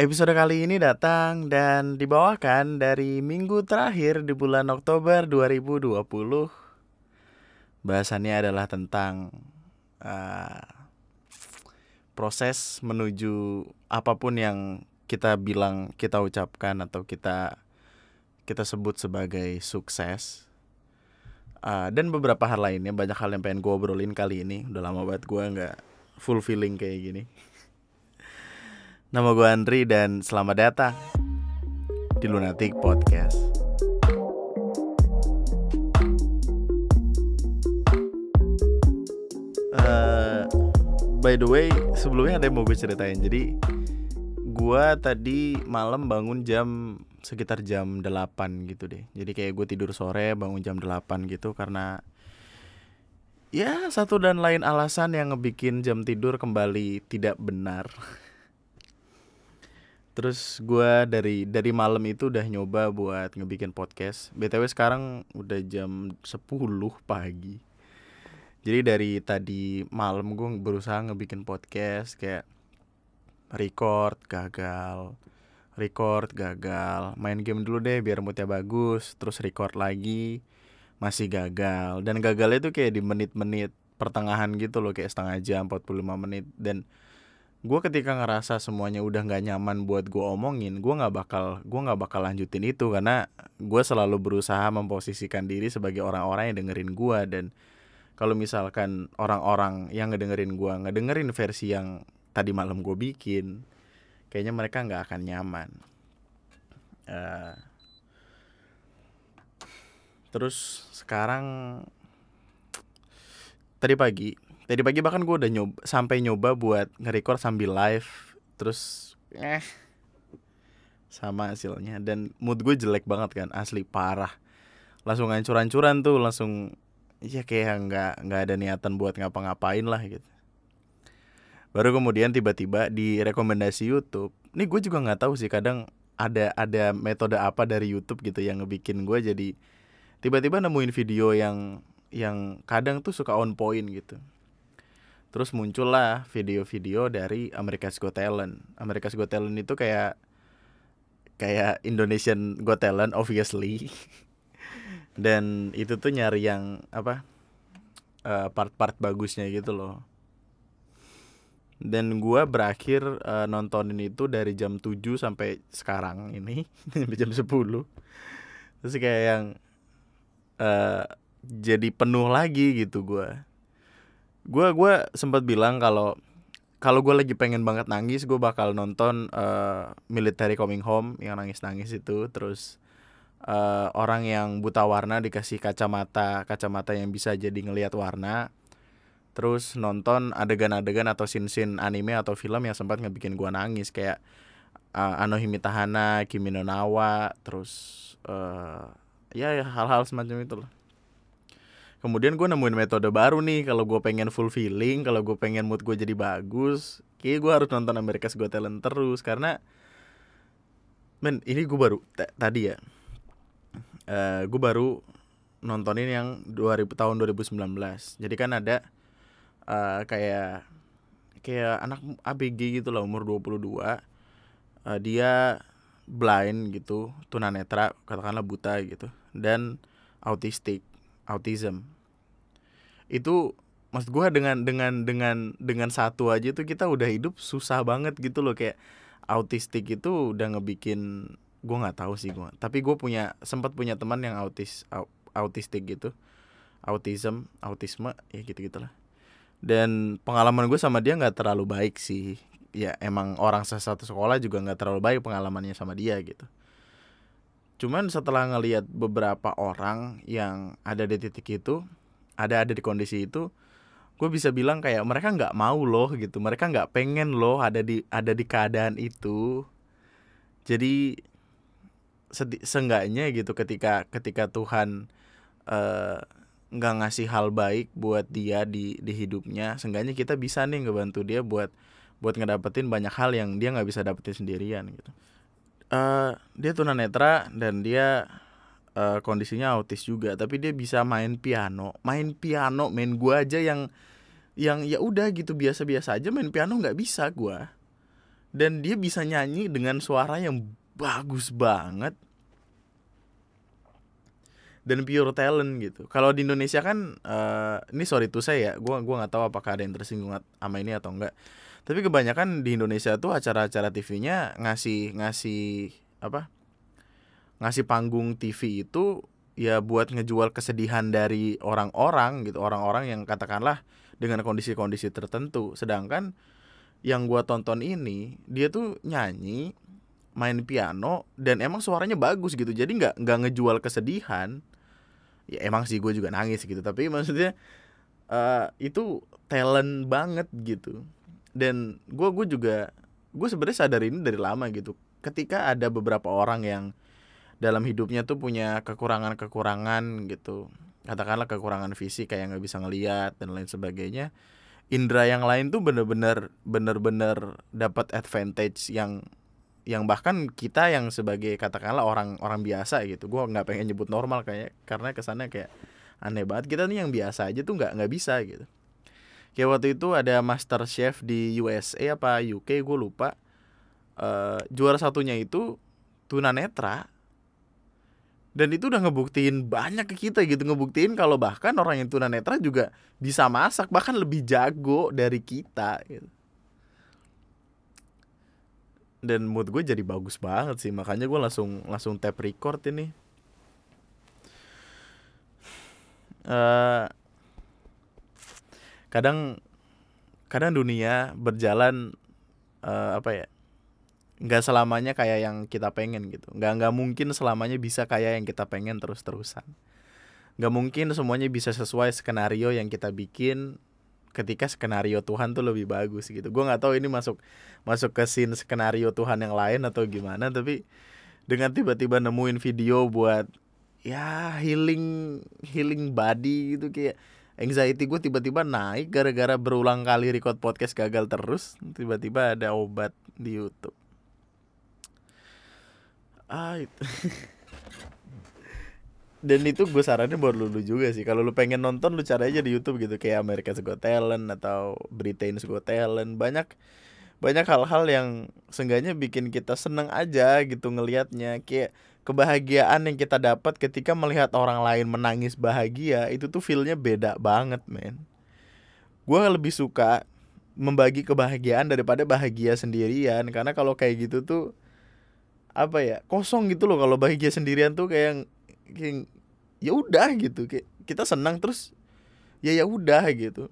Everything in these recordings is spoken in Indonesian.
Episode kali ini datang dan dibawakan dari minggu terakhir di bulan Oktober 2020. Bahasannya adalah tentang uh, proses menuju apa pun yang kita bilang, kita ucapkan atau kita kita sebut sebagai sukses. Uh, dan beberapa hal lainnya banyak hal yang pengen gue obrolin kali ini udah lama banget gue nggak full feeling kayak gini Nama gue Andri dan selamat datang di Lunatic Podcast. Uh, by the way, sebelumnya ada yang mau gue ceritain. Jadi, gue tadi malam bangun jam sekitar jam 8 gitu deh. Jadi kayak gue tidur sore bangun jam 8 gitu karena ya satu dan lain alasan yang ngebikin jam tidur kembali tidak benar. Terus gue dari dari malam itu udah nyoba buat ngebikin podcast. BTW sekarang udah jam 10 pagi. Jadi dari tadi malam gue berusaha ngebikin podcast kayak record gagal, record gagal, main game dulu deh biar moodnya bagus, terus record lagi masih gagal dan gagalnya itu kayak di menit-menit pertengahan gitu loh kayak setengah jam 45 menit dan gue ketika ngerasa semuanya udah nggak nyaman buat gue omongin gue nggak bakal gue nggak bakal lanjutin itu karena gue selalu berusaha memposisikan diri sebagai orang-orang yang dengerin gue dan kalau misalkan orang-orang yang ngedengerin gue ngedengerin versi yang tadi malam gue bikin kayaknya mereka nggak akan nyaman. Uh, terus sekarang tadi pagi tadi pagi bahkan gue udah nyoba sampai nyoba buat nge-record sambil live terus eh sama hasilnya. Dan mood gue jelek banget kan asli parah. Langsung hancur-hancuran tuh langsung ya kayak nggak nggak ada niatan buat ngapa-ngapain lah gitu. Baru kemudian tiba-tiba di rekomendasi YouTube ini gue juga nggak tahu sih kadang ada ada metode apa dari YouTube gitu yang ngebikin gue jadi tiba-tiba nemuin video yang yang kadang tuh suka on point gitu Terus muncullah video-video dari America's Got Talent. America's Got Talent itu kayak kayak Indonesian Got Talent obviously. Dan itu tuh nyari yang apa? eh, part-part bagusnya gitu loh. Dan gua berakhir uh, nontonin itu dari jam 7 sampai sekarang ini, sampai jam 10. Terus kayak yang uh, jadi penuh lagi gitu gua gue gue sempat bilang kalau kalau gue lagi pengen banget nangis gue bakal nonton uh, military coming home yang nangis nangis itu. Terus uh, orang yang buta warna dikasih kacamata kacamata yang bisa jadi ngelihat warna. Terus nonton adegan-adegan atau scene-scene anime atau film yang sempat ngebikin gue nangis. Kayak uh, Anohimi Tahana, Kimi no Nawa, terus uh, ya hal-hal semacam itu loh kemudian gue nemuin metode baru nih kalau gue pengen full feeling kalau gue pengen mood gue jadi bagus kayak gue harus nonton America's Got Talent terus karena men ini gue baru tadi ya uh, gue baru nontonin yang 2000 tahun 2019 jadi kan ada uh, kayak kayak anak ABG gitu lah umur 22 uh, eh, dia blind gitu tunanetra katakanlah buta gitu dan autistik autism. Itu maksud gue dengan dengan dengan dengan satu aja tuh kita udah hidup susah banget gitu loh. Kayak autistik itu udah ngebikin gue nggak tahu sih gue tapi gue punya sempat punya teman yang autis autistik gitu. Autism autisme ya gitu gitulah dan pengalaman gue sama dia nggak terlalu baik sih. Ya emang orang satu sekolah juga nggak terlalu baik pengalamannya sama dia gitu Cuman setelah ngelihat beberapa orang yang ada di titik itu, ada ada di kondisi itu, gue bisa bilang kayak mereka nggak mau loh gitu, mereka nggak pengen loh ada di ada di keadaan itu. Jadi seenggaknya gitu ketika ketika Tuhan uh, nggak ngasih hal baik buat dia di di hidupnya, seenggaknya kita bisa nih ngebantu dia buat buat ngedapetin banyak hal yang dia nggak bisa dapetin sendirian gitu uh, dia tunanetra dan dia uh, kondisinya autis juga tapi dia bisa main piano main piano main gua aja yang yang ya udah gitu biasa-biasa aja main piano nggak bisa gua dan dia bisa nyanyi dengan suara yang bagus banget dan pure talent gitu. Kalau di Indonesia kan uh, ini sorry tuh saya ya, gua gua nggak tahu apakah ada yang tersinggung sama ini atau enggak. Tapi kebanyakan di Indonesia tuh acara-acara TV-nya ngasih ngasih apa? Ngasih panggung TV itu ya buat ngejual kesedihan dari orang-orang gitu, orang-orang yang katakanlah dengan kondisi-kondisi tertentu. Sedangkan yang gua tonton ini dia tuh nyanyi main piano dan emang suaranya bagus gitu jadi nggak nggak ngejual kesedihan ya emang sih gue juga nangis gitu tapi maksudnya uh, itu talent banget gitu dan gue gue juga gue sebenarnya sadar ini dari lama gitu. Ketika ada beberapa orang yang dalam hidupnya tuh punya kekurangan-kekurangan gitu. Katakanlah kekurangan fisik kayak nggak bisa ngeliat dan lain sebagainya. Indera yang lain tuh bener-bener bener-bener dapat advantage yang yang bahkan kita yang sebagai katakanlah orang orang biasa gitu. Gue nggak pengen nyebut normal kayak karena kesannya kayak aneh banget. Kita nih yang biasa aja tuh nggak nggak bisa gitu kayak waktu itu ada master chef di USA apa UK gue lupa. Uh, juara satunya itu tunanetra dan itu udah ngebuktiin banyak ke kita gitu ngebuktiin kalau bahkan orang yang tunanetra juga bisa masak bahkan lebih jago dari kita gitu. Dan mood gue jadi bagus banget sih makanya gue langsung langsung tap record ini. Uh, kadang kadang dunia berjalan uh, apa ya nggak selamanya kayak yang kita pengen gitu. Nggak nggak mungkin selamanya bisa kayak yang kita pengen terus terusan nggak mungkin semuanya bisa sesuai skenario yang kita bikin ketika skenario Tuhan tuh lebih bagus gitu. Gue nggak tahu ini masuk masuk ke scene skenario Tuhan yang lain atau gimana tapi dengan tiba-tiba nemuin video buat ya healing healing body gitu kayak anxiety gue tiba-tiba naik gara-gara berulang kali record podcast gagal terus tiba-tiba ada obat di YouTube. Ah itu dan itu gue saranin buat lu, juga sih. Kalau lu pengen nonton lu cari aja di YouTube gitu. Kayak America's Got Talent atau Britain's Got Talent. Banyak banyak hal-hal yang seenggaknya bikin kita seneng aja gitu ngelihatnya. Kayak kebahagiaan yang kita dapat ketika melihat orang lain menangis bahagia itu tuh feelnya beda banget men. Gue lebih suka membagi kebahagiaan daripada bahagia sendirian karena kalau kayak gitu tuh apa ya kosong gitu loh kalau bahagia sendirian tuh kayak kayak ya udah gitu kayak kita senang terus ya ya udah gitu.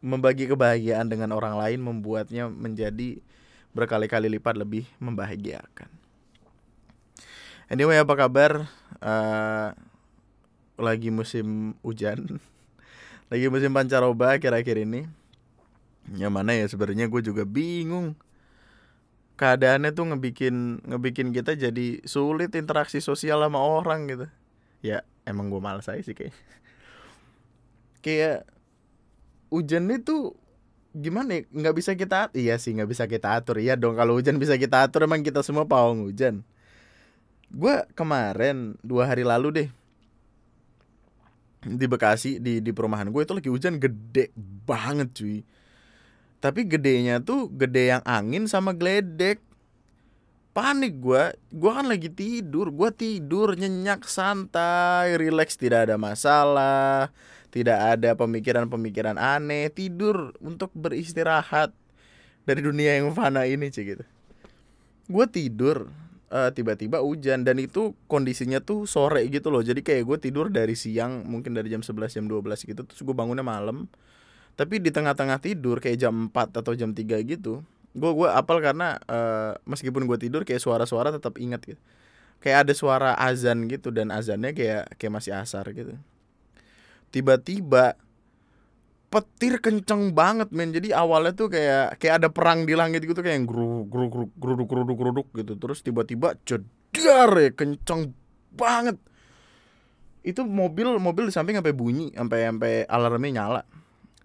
Membagi kebahagiaan dengan orang lain membuatnya menjadi berkali-kali lipat lebih membahagiakan. Anyway apa kabar? Uh, lagi musim hujan, lagi musim pancaroba kira-kira ini. Yang mana ya sebenarnya gue juga bingung keadaannya tuh ngebikin ngebikin kita jadi sulit interaksi sosial sama orang gitu ya emang gue malas aja sih kayak kayak hujan itu gimana ya nggak bisa kita iya sih nggak bisa kita atur. Iya dong kalau hujan bisa kita atur emang kita semua pawang hujan. Gue kemarin dua hari lalu deh di Bekasi di di perumahan gue itu lagi hujan gede banget cuy. Tapi gedenya tuh gede yang angin sama geledek. Panik gue gue kan lagi tidur. Gue tidur nyenyak santai relax tidak ada masalah tidak ada pemikiran-pemikiran aneh tidur untuk beristirahat dari dunia yang fana ini sih gitu. Gue tidur uh, tiba-tiba hujan dan itu kondisinya tuh sore gitu loh. Jadi kayak gue tidur dari siang mungkin dari jam 11 jam 12 gitu terus gue bangunnya malam. Tapi di tengah-tengah tidur kayak jam 4 atau jam 3 gitu gue gue apal karena uh, meskipun gue tidur kayak suara-suara tetap ingat gitu. Kayak ada suara azan gitu dan azannya kayak kayak masih asar gitu tiba-tiba petir kenceng banget men. Jadi awalnya tuh kayak kayak ada perang di langit gitu kayak geruduk geruduk geruduk geruduk gitu. Terus tiba-tiba cedar ya kenceng banget. Itu mobil mobil di samping sampai bunyi sampai sampai alarmnya nyala.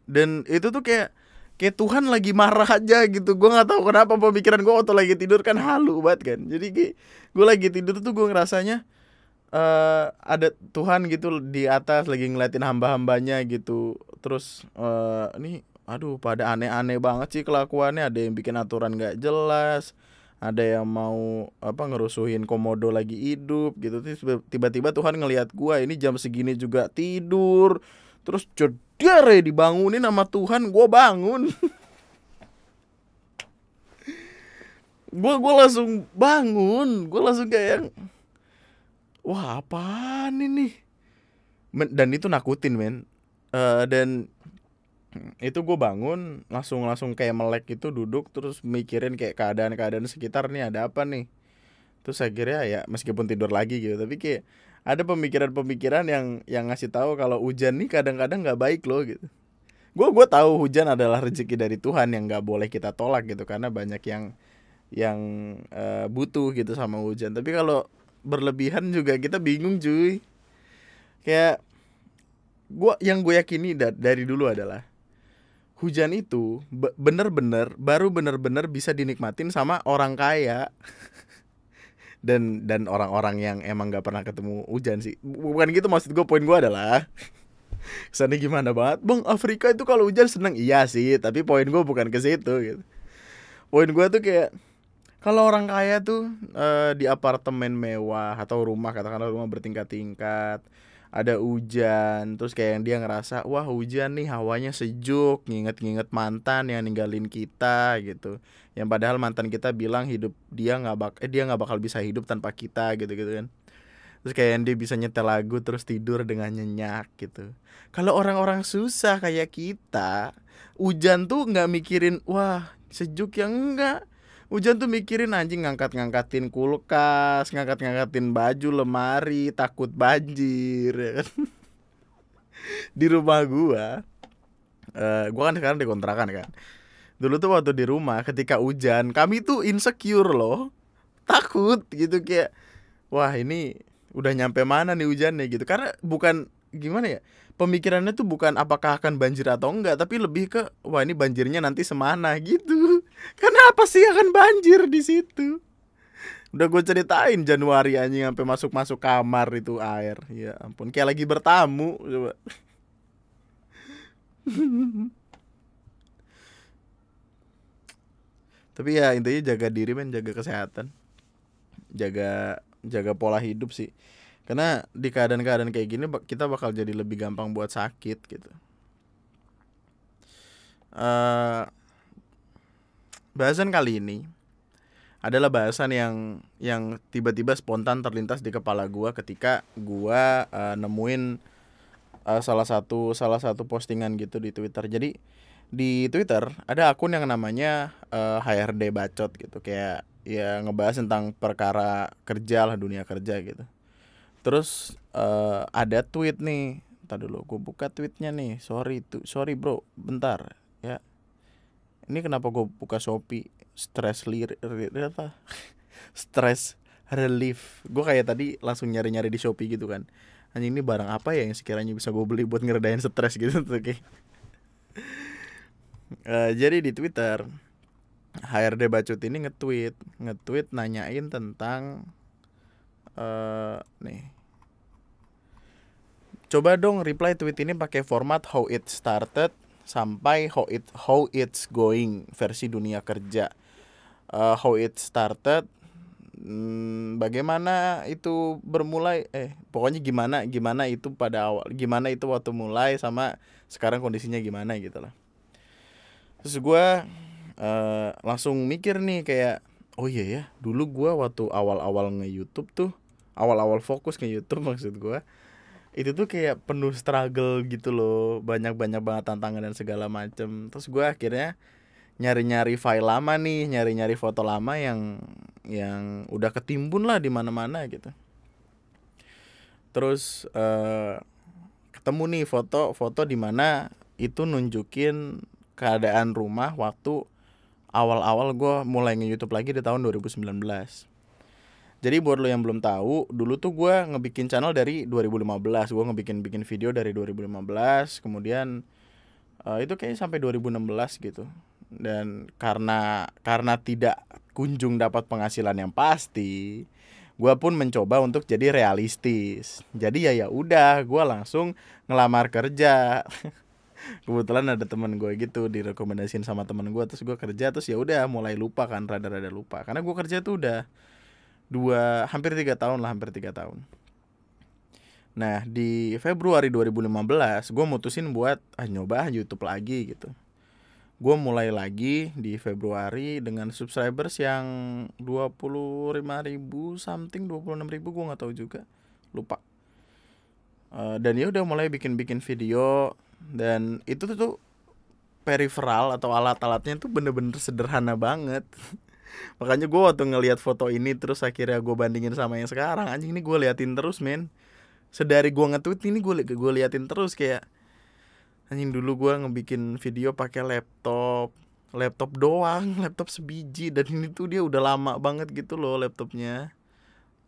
Dan itu tuh kayak kayak Tuhan lagi marah aja gitu. Gue nggak tahu kenapa pemikiran gue waktu lagi tidur kan halu banget kan. Jadi gue lagi tidur tuh gue ngerasanya uh, ada Tuhan gitu di atas lagi ngeliatin hamba-hambanya gitu. Terus uh, ini aduh pada aneh-aneh banget sih kelakuannya. Ada yang bikin aturan nggak jelas ada yang mau apa ngerusuhin komodo lagi hidup gitu. Tiba-tiba Tuhan ngelihat gua ini jam segini juga tidur. Terus ceder ya dibangunin sama Tuhan gua bangun. Gua gua langsung bangun. Gua langsung kayak wah apaan ini? Dan itu nakutin men. Uh, dan itu gue bangun langsung langsung kayak melek gitu duduk terus mikirin kayak keadaan-keadaan sekitar nih ada apa nih? Terus akhirnya ya meskipun tidur lagi gitu tapi kayak ada pemikiran-pemikiran yang yang ngasih tahu kalau hujan nih kadang-kadang nggak baik loh gitu. Gue gue tahu hujan adalah rezeki dari Tuhan yang nggak boleh kita tolak gitu karena banyak yang yang uh, butuh gitu sama hujan. Tapi kalau berlebihan juga kita bingung cuy. Kayak gua yang gue yakini dari dulu adalah hujan itu bener-bener baru bener-bener bisa dinikmatin sama orang kaya. Dan dan orang-orang yang emang gak pernah ketemu hujan sih. Bukan gitu maksud gue poin gue adalah kesannya gimana banget? Bang Afrika itu kalau hujan seneng. Iya sih tapi poin gue bukan ke situ gitu. Poin gue tuh kayak kalau orang kaya tuh uh, di apartemen mewah atau rumah katakanlah rumah bertingkat-tingkat ada hujan terus kayak yang dia ngerasa wah hujan nih hawanya sejuk nginget-nginget mantan yang ninggalin kita gitu. Yang padahal mantan kita bilang hidup dia nggak bak eh, dia nggak bakal bisa hidup tanpa kita gitu gitu kan. Terus kayak yang dia bisa nyetel lagu terus tidur dengan nyenyak gitu. Kalau orang-orang susah kayak kita hujan tuh nggak mikirin wah sejuk yang enggak Hujan tuh mikirin anjing ngangkat-ngangkatin kulkas, ngangkat-ngangkatin baju lemari, takut banjir ya kan. di rumah gua uh, gua kan sekarang di kontrakan kan. Dulu tuh waktu di rumah ketika hujan, kami tuh insecure loh. Takut gitu kayak wah ini udah nyampe mana nih hujannya gitu. Karena bukan gimana ya? Pemikirannya tuh bukan apakah akan banjir atau enggak, tapi lebih ke wah ini banjirnya nanti semana gitu. Kenapa sih akan banjir di situ? Udah gue ceritain Januari anjing sampai masuk-masuk kamar itu air. Ya ampun, kayak lagi bertamu coba. Tapi ya intinya jaga diri men, jaga kesehatan. Jaga jaga pola hidup sih. Karena di keadaan-keadaan kayak gini kita bakal jadi lebih gampang buat sakit gitu. Uh, bahasan kali ini adalah bahasan yang yang tiba-tiba spontan terlintas di kepala gua ketika gua uh, nemuin uh, salah satu salah satu postingan gitu di Twitter. Jadi di Twitter ada akun yang namanya uh, HRD bacot gitu kayak ya ngebahas tentang perkara kerja lah dunia kerja gitu. Terus uh, ada tweet nih, tadi dulu gue buka tweetnya nih. Sorry tuh, sorry bro, bentar ya. Ini kenapa gue buka Shopee? Stress lir apa? Stress relief. Gue kayak tadi langsung nyari-nyari di Shopee gitu kan. Hanya ini barang apa ya yang sekiranya bisa gue beli buat ngeredain stres gitu tuh oke uh, jadi di Twitter HRD Bacut ini nge-tweet nge-tweet nanyain tentang uh, nih coba dong reply tweet ini pakai format how it started sampai how it how it's going versi dunia kerja. Uh, how it started hmm, bagaimana itu bermulai eh pokoknya gimana gimana itu pada awal gimana itu waktu mulai sama sekarang kondisinya gimana gitu lah. Terus gue uh, langsung mikir nih kayak oh iya ya dulu gue waktu awal-awal nge YouTube tuh awal-awal fokus ke YouTube maksud gue itu tuh kayak penuh struggle gitu loh. Banyak banyak banget tantangan dan segala macem. Terus gue akhirnya nyari nyari file lama nih nyari nyari foto lama yang yang udah ketimbun lah di mana mana gitu. Terus uh, ketemu nih foto foto di mana itu nunjukin keadaan rumah waktu awal-awal gue mulai nge YouTube lagi di tahun 2019 jadi buat lo yang belum tahu, dulu tuh gue ngebikin channel dari 2015. Gue ngebikin bikin video dari 2015, kemudian uh, itu kayaknya sampai 2016 gitu. Dan karena karena tidak kunjung dapat penghasilan yang pasti, gue pun mencoba untuk jadi realistis. Jadi ya ya udah, gue langsung ngelamar kerja. kebetulan ada teman gue gitu direkomendasiin sama teman gue terus gue kerja terus ya udah mulai lupa kan rada-rada lupa karena gue kerja tuh udah dua hampir tiga tahun lah hampir tiga tahun. Nah di Februari 2015 gue mutusin buat ah nyoba YouTube lagi gitu. Gue mulai lagi di Februari dengan subscribers yang 25 ribu something 26 ribu gue nggak tahu juga. Lupa. Uh, dan ya udah mulai bikin-bikin video dan itu tuh, tuh peripheral atau alat-alatnya tuh bener-bener sederhana banget makanya gue waktu ngelihat foto ini terus akhirnya gue bandingin sama yang sekarang. Anjing ini gue liatin terus men. Sedari gue nge-tweet ini gue gue liatin terus kayak anjing dulu gue ngebikin video pakai laptop. Laptop doang laptop sebiji. Dan ini tuh dia udah lama banget gitu loh laptopnya.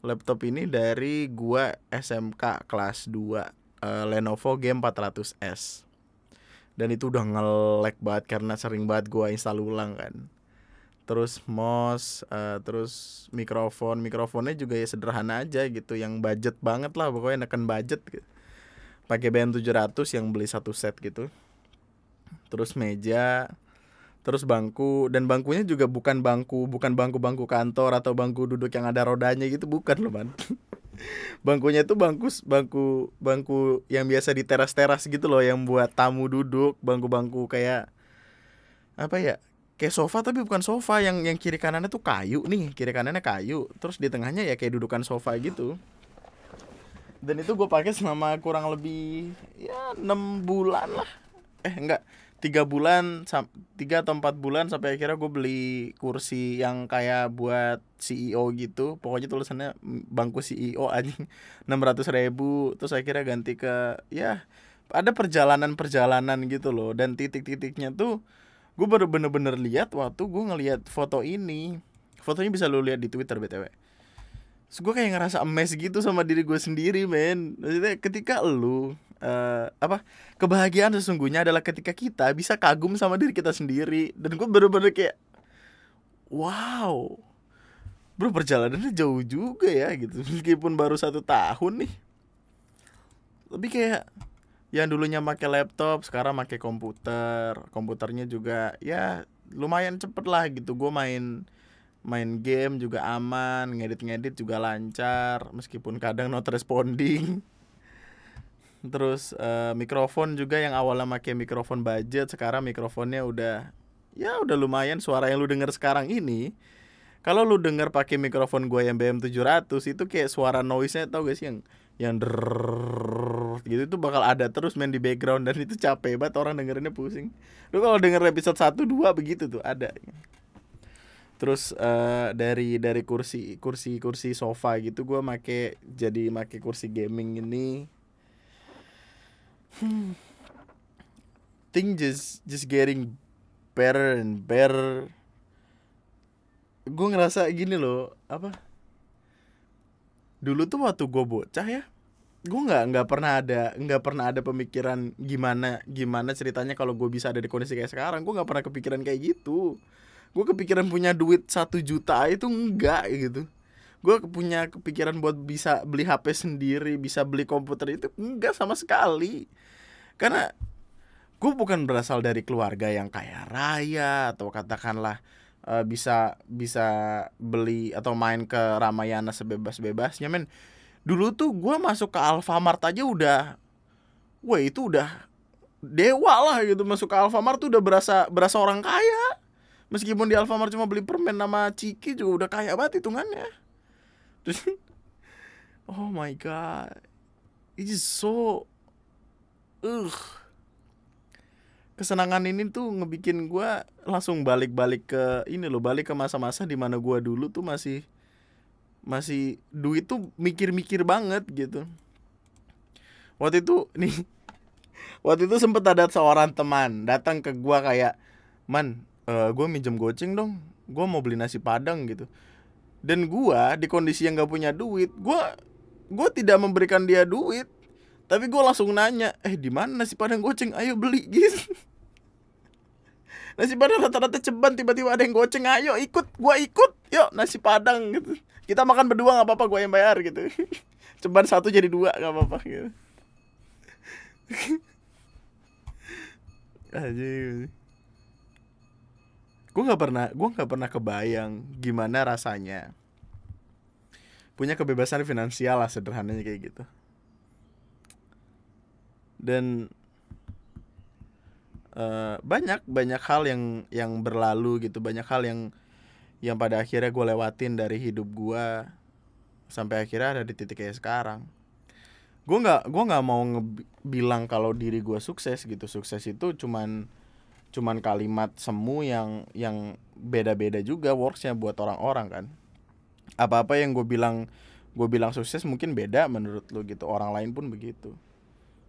Laptop ini dari gua SMK kelas 2 uh, eh, Lenovo G400S dan itu udah ngelek banget karena sering banget gua install ulang kan terus mouse uh, terus mikrofon. Mikrofonnya juga ya sederhana aja gitu yang budget banget lah pokoknya neken budget gitu. Pakai BM 700 yang beli satu set gitu. Terus meja terus bangku. Dan bangkunya juga bukan bangku bukan bangku-bangku kantor atau bangku duduk yang ada rodanya gitu bukan loh man bangkunya itu bangku bangku bangku yang biasa di teras-teras gitu loh yang buat tamu duduk bangku-bangku kayak apa ya kayak sofa tapi bukan sofa. Yang yang kiri kanannya tuh kayu nih. Kiri kanannya kayu. Terus di tengahnya ya kayak dudukan sofa gitu. Dan itu gue pakai selama kurang lebih ya enam bulan lah. Eh enggak. Tiga bulan tiga atau empat bulan sampai akhirnya gue beli kursi yang kayak buat CEO gitu. Pokoknya tulisannya bangku CEO aja enam ratus ribu. Terus akhirnya ganti ke ya ada perjalanan perjalanan gitu loh. Dan titik-titiknya tuh gue baru bener-bener lihat waktu gue ngelihat foto ini. Fotonya bisa lo lihat di Twitter btw Terus gue kayak ngerasa emes gitu sama diri gue sendiri men. Maksudnya ketika lu uh, apa kebahagiaan sesungguhnya adalah ketika kita bisa kagum sama diri kita sendiri. Dan gue bener-bener kayak Wow Bro perjalanannya jauh juga ya gitu. Meskipun baru satu tahun nih. Tapi kayak yang dulunya pakai laptop sekarang pakai komputer. Komputernya juga ya lumayan cepet lah gitu. Gue main main game juga aman ngedit-ngedit juga lancar meskipun kadang not responding. Terus uh, mikrofon juga yang awalnya pakai mikrofon budget sekarang mikrofonnya udah ya udah lumayan. Suara yang lu denger sekarang ini kalau lu denger pakai mikrofon gue yang BM 700 itu kayak suara noise-nya tau gak sih yang yang drrrr, gitu itu bakal ada terus main di background dan itu capek banget orang dengerinnya pusing. Lu kalau denger episode 1 2 begitu tuh ada terus uh, dari dari kursi kursi kursi sofa gitu gue make jadi make kursi gaming ini hmm. thing just just getting better and better gue ngerasa gini loh apa dulu tuh waktu gue bocah ya gue nggak nggak pernah ada nggak pernah ada pemikiran gimana gimana ceritanya kalau gue bisa ada di kondisi kayak sekarang. Gue nggak pernah kepikiran kayak gitu. Gue kepikiran punya duit satu juta itu enggak gitu. Gue punya kepikiran buat bisa beli HP sendiri bisa beli komputer itu enggak sama sekali. Karena gue bukan berasal dari keluarga yang kaya raya atau katakanlah uh, bisa bisa beli atau main ke Ramayana sebebas-bebasnya men. Dulu tuh gue masuk ke Alfamart aja udah wah itu udah dewa lah gitu. Masuk ke Alfamart tuh udah berasa berasa orang kaya. Meskipun di Alfamart cuma beli permen nama Ciki juga udah kaya banget hitungannya. Terus oh my god. It is so uh kesenangan ini tuh ngebikin gue langsung balik-balik ke ini loh balik ke masa-masa di mana gue dulu tuh masih masih duit tuh mikir-mikir banget gitu. Waktu itu nih waktu itu sempet ada seorang teman datang ke gue kayak man uh, eh, gue minjem goceng dong gue mau beli nasi padang gitu. Dan gue di kondisi yang gak punya duit gue gue tidak memberikan dia duit tapi gue langsung nanya eh di mana nasi padang goceng? Ayo beli gitu nasi padang rata-rata ceban tiba-tiba ada yang goceng ayo ikut gue ikut yuk nasi padang gitu. Kita makan berdua nggak apa-apa gue yang bayar gitu. Ceban satu jadi dua nggak apa-apa gitu. Aja gue nggak pernah gue nggak pernah kebayang gimana rasanya punya kebebasan finansial lah sederhananya kayak gitu dan uh, banyak banyak hal yang yang berlalu gitu. Banyak hal yang yang pada akhirnya gue lewatin dari hidup gue sampai akhirnya ada di titik kayak sekarang. Gue nggak gue nggak mau bilang kalau diri gue sukses gitu. Sukses itu cuman cuman kalimat semu yang yang beda-beda juga worksnya buat orang-orang kan. Apa-apa yang gue bilang gue bilang sukses mungkin beda menurut lo gitu. Orang lain pun begitu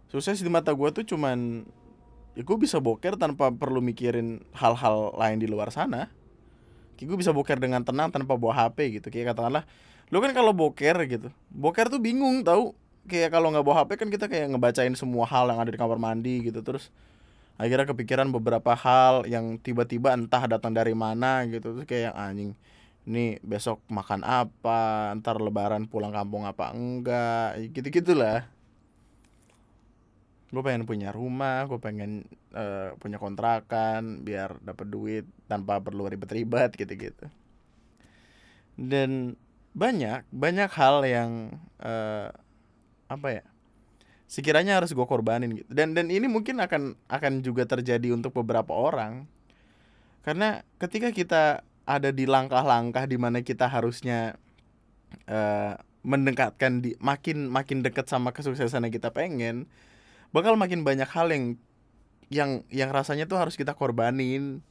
sukses di mata gue tuh cuman ya gue bisa boker tanpa perlu mikirin hal-hal lain di luar sana. Kayak gue bisa boker dengan tenang tanpa bawa HP gitu. Kayak katakanlah lo kan kalau boker gitu boker tuh bingung tau. Kayak kalau nggak bawa HP kan kita kayak ngebacain semua hal yang ada di kamar mandi gitu. Terus akhirnya kepikiran beberapa hal yang tiba-tiba entah datang dari mana gitu. Terus kayak anjing ini besok makan apa? Ntar lebaran pulang kampung apa enggak? Gitu gitulah gue pengen punya rumah gue pengen uh, punya kontrakan biar dapat duit tanpa perlu ribet-ribet gitu-gitu. Dan banyak banyak hal yang uh, apa ya sekiranya harus gue korbanin gitu. Dan dan ini mungkin akan akan juga terjadi untuk beberapa orang. Karena ketika kita ada di langkah-langkah di mana kita harusnya uh, mendekatkan di makin makin dekat sama kesuksesan yang kita pengen bakal makin banyak hal yang yang yang rasanya tuh harus kita korbanin.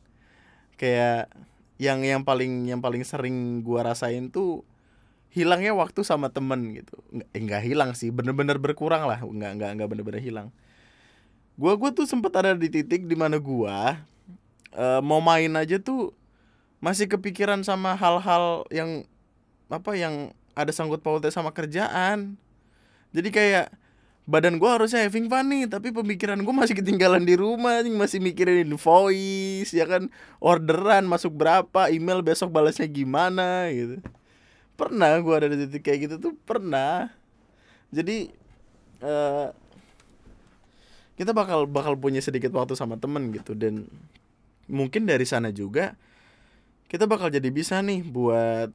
Kayak yang yang paling yang paling sering gua rasain tuh hilangnya waktu sama temen gitu. Nggak eh, hilang sih bener-bener berkurang lah. Nggak nggak nggak bener-bener hilang. Gua gua tuh sempet ada di titik di mana gua uh, mau main aja tuh masih kepikiran sama hal-hal yang apa yang ada sangkut pautnya sama kerjaan. Jadi kayak badan gue harusnya having fun nih tapi pemikiran gue masih ketinggalan di rumah masih mikirin voice ya kan? Orderan masuk berapa email besok balasnya gimana gitu. Pernah gue ada di titik kayak gitu tuh pernah. Jadi uh, kita bakal bakal punya sedikit waktu sama temen gitu. Dan mungkin dari sana juga kita bakal jadi bisa nih buat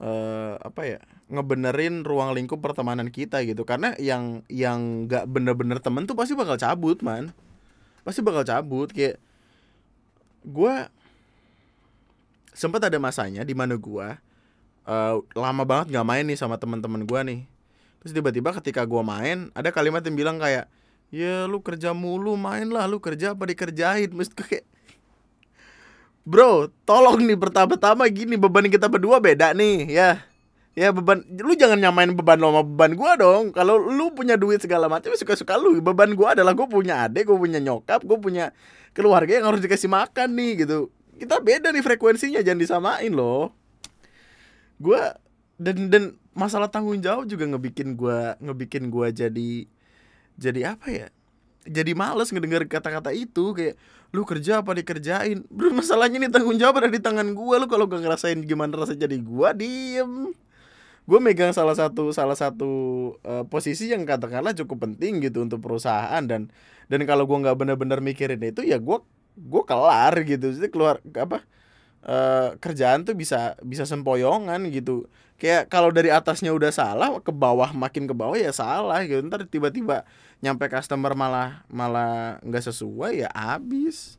uh, apa ya ngebenerin ruang lingkup pertemanan kita gitu. Karena yang yang nggak bener-bener temen tuh pasti bakal cabut man. Pasti bakal cabut. Kayak gue sempat ada masanya di mana gue uh, lama banget nggak main nih sama teman-teman gue nih. Terus tiba-tiba ketika gue main ada kalimat yang bilang kayak ya lu kerja mulu main lah lu kerja apa dikerjain? Mesti kayak bro tolong nih pertama-tama gini beban kita berdua beda nih ya ya beban lu jangan nyamain beban lo sama beban gua dong. Kalau lu punya duit segala macam ya suka-suka lu. Beban gua adalah gua punya adik gua punya nyokap gua punya keluarga yang harus dikasih makan nih gitu. Kita beda nih frekuensinya jangan disamain loh. Gua dan dan masalah tanggung jawab juga ngebikin gua ngebikin gua jadi jadi apa ya? Jadi males ngedenger kata-kata itu kayak lu kerja apa dikerjain? Bro masalahnya nih tanggung jawab ada di tangan gua. Lu kalau gak ngerasain gimana rasa jadi gua diem gue megang salah satu salah satu uh, posisi yang katakanlah cukup penting gitu untuk perusahaan dan dan kalau gue nggak benar-benar mikirin itu ya gue gue kelar gitu. Jadi keluar apa uh, kerjaan tuh bisa bisa sempoyongan gitu. Kayak kalau dari atasnya udah salah ke bawah makin ke bawah ya salah gitu. Ntar tiba-tiba nyampe customer malah malah nggak sesuai ya habis.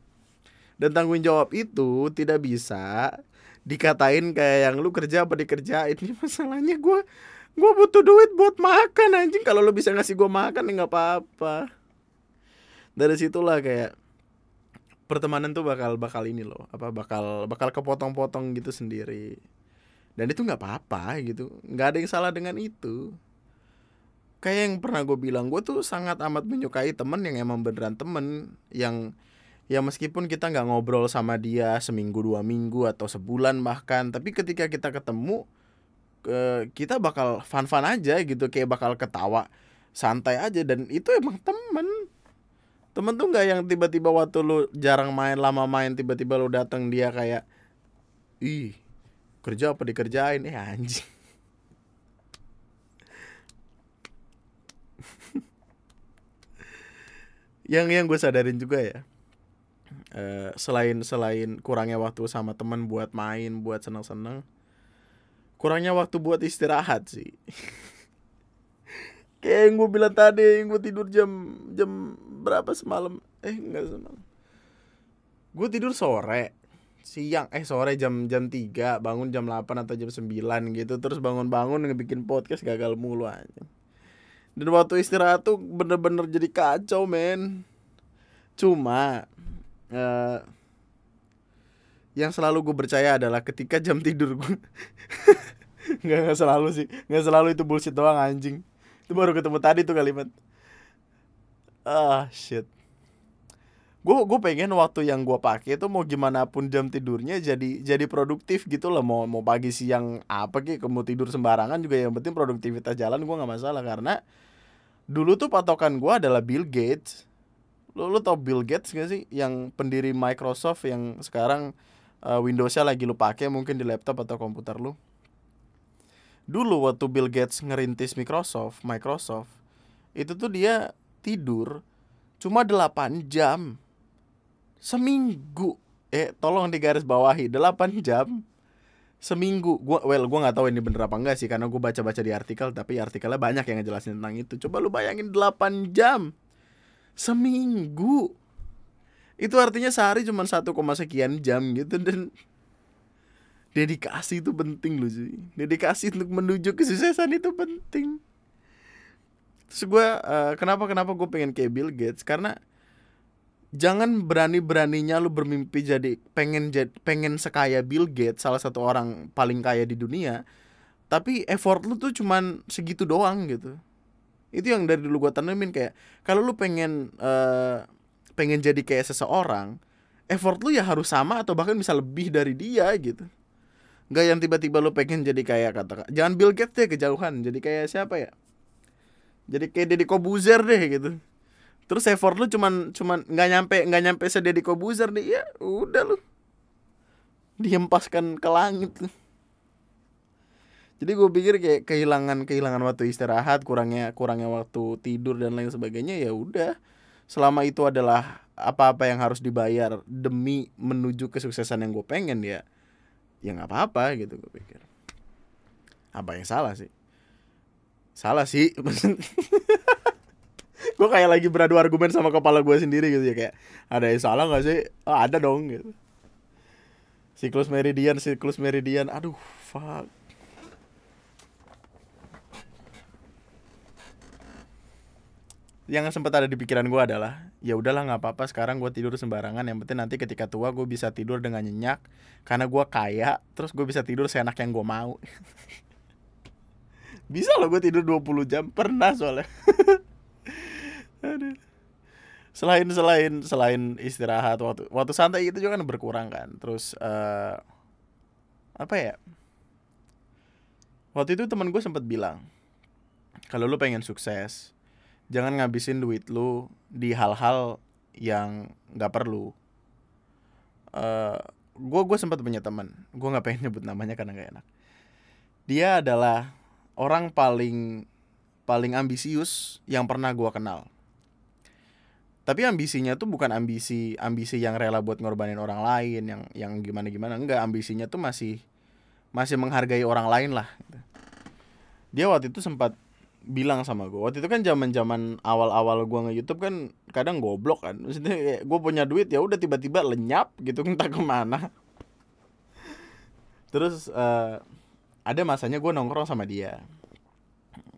Dan tanggung jawab itu tidak bisa dikatain kayak yang lu kerja apa dikerjain. Ini masalahnya gue gue butuh duit buat makan anjing. Kalau lu bisa ngasih gue makan ya nggak apa-apa. Dari situlah kayak pertemanan tuh bakal bakal ini loh apa bakal bakal kepotong-potong gitu sendiri. Dan itu nggak apa-apa gitu. Nggak ada yang salah dengan itu. Kayak yang pernah gue bilang gue tuh sangat amat menyukai temen yang emang beneran temen yang ya meskipun kita nggak ngobrol sama dia seminggu dua minggu atau sebulan bahkan tapi ketika kita ketemu ke kita bakal fun fun aja gitu kayak bakal ketawa santai aja dan itu emang temen. Temen tuh nggak yang tiba-tiba waktu lu jarang main lama main tiba-tiba lu datang dia kayak ih kerja apa dikerjain? Eh anjing. Yang yang gue sadarin juga ya uh, selain selain kurangnya waktu sama teman buat main buat seneng seneng kurangnya waktu buat istirahat sih. Kayak yang gue bilang tadi gue tidur jam jam berapa semalam? Eh enggak semalam. Gue tidur sore siang. Eh sore jam jam 3 bangun jam 8 atau jam 9 gitu. Terus bangun-bangun ngebikin podcast gagal mulu aja dan waktu istirahat tuh bener-bener jadi kacau men. Cuma uh, yang selalu gue percaya adalah ketika jam tidur gue nggak nggak selalu sih. Nggak selalu itu bullshit doang anjing. Itu baru ketemu tadi tuh kalimat. Ah shit. Gue gue pengen waktu yang gue pakai itu mau gimana pun jam tidurnya jadi jadi produktif gitu loh. Mau mau pagi siang apa sih mau tidur sembarangan juga yang penting produktivitas jalan gue nggak masalah. Karena dulu tuh patokan gue adalah Bill Gates lo lo tau Bill Gates gak sih? Yang pendiri Microsoft yang sekarang uh, Windowsnya lagi lo pakai mungkin di laptop atau komputer lo dulu waktu Bill Gates ngerintis Microsoft Microsoft itu tuh dia tidur cuma 8 jam. Seminggu. Eh tolong digaris bawahi 8 jam. Seminggu. Gua well gua nggak tahu ini bener apa enggak sih karena gua baca-baca di artikel tapi artikelnya banyak yang ngejelasin tentang itu. Coba lu bayangin 8 jam seminggu. Itu artinya sehari cuma satu sekian jam gitu dan dedikasi itu penting loh sih dedikasi untuk menuju kesuksesan itu penting. Terus gue uh, kenapa kenapa gue pengen kayak Bill Gates? Karena jangan berani-beraninya lu bermimpi jadi pengen jadi pengen sekaya Bill Gates salah satu orang paling kaya di dunia tapi effort lu tuh cuman segitu doang gitu itu yang dari dulu gue tanemin kayak kalau lu pengen uh, pengen jadi kayak seseorang effort lu ya harus sama atau bahkan bisa lebih dari dia gitu. Nggak yang tiba-tiba lu pengen jadi kayak kata jangan Bill Gates deh kejauhan jadi kayak siapa ya? Jadi kayak Deddy Kobuzer deh gitu. Terus effort lu cuman cuman nggak nyampe nggak nyampe sededi Kobuzer nih ya udah lu. Dihempaskan ke langit jadi gue pikir kayak kehilangan kehilangan waktu istirahat kurangnya kurangnya waktu tidur dan lain sebagainya ya udah. Selama itu adalah apa-apa yang harus dibayar demi menuju kesuksesan yang gue pengen ya ya nggak apa-apa gitu gue pikir. Apa yang salah sih? Salah sih. Gue kayak lagi beradu argumen sama kepala gue sendiri gitu ya kayak ada yang salah gak sih? Oh, ada dong gitu. Siklus meridian siklus meridian. Aduh fuck yang sempat ada di pikiran gue adalah ya udahlah nggak apa-apa sekarang gue tidur sembarangan yang penting nanti ketika tua gue bisa tidur dengan nyenyak karena gue kaya terus gue bisa tidur seenak yang gue mau bisa loh gue tidur 20 jam pernah soalnya Aduh. Selain selain selain istirahat waktu waktu santai itu juga kan berkurang kan. Terus uh, apa ya? Waktu itu temen gue sempat bilang, kalau lu pengen sukses, jangan ngabisin duit lu di hal-hal yang nggak perlu. Uh, gue gue sempat punya teman, gue nggak pengen nyebut namanya karena nggak enak. Dia adalah orang paling paling ambisius yang pernah gue kenal tapi ambisinya tuh bukan ambisi ambisi yang rela buat ngorbanin orang lain yang yang gimana gimana enggak ambisinya tuh masih masih menghargai orang lain lah gitu. dia waktu itu sempat bilang sama gue waktu itu kan zaman zaman awal awal gue nge YouTube kan kadang goblok kan. Maksudnya gue punya duit ya udah tiba-tiba lenyap gitu entah ke mana. Terus uh, ada masanya gue nongkrong sama dia.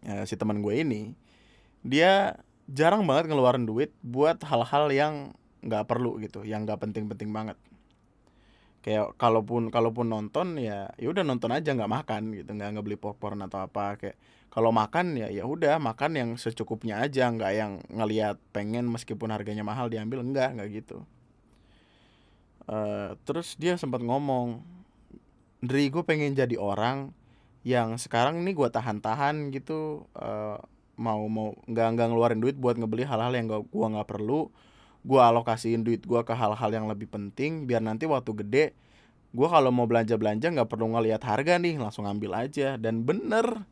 Uh, si teman gue ini. Dia jarang banget ngeluarin duit buat hal-hal yang nggak perlu gitu yang nggak penting-penting banget. Kayak kalaupun kalaupun nonton ya ya udah nonton aja nggak makan gitu nggak nggak beli popcorn atau apa kayak kalau makan ya ya udah makan yang secukupnya aja nggak yang ngelihat pengen meskipun harganya mahal diambil enggak nggak gitu. Uh, terus dia sempat ngomong Dri gue pengen jadi orang yang sekarang ini gue tahan-tahan gitu uh, mau mau nggak nggak ngeluarin duit buat ngebeli hal-hal yang gak, gua nggak perlu. Gua alokasiin duit gua ke hal-hal yang lebih penting biar nanti waktu gede gua kalau mau belanja belanja nggak perlu ngelihat harga nih langsung ambil aja. Dan bener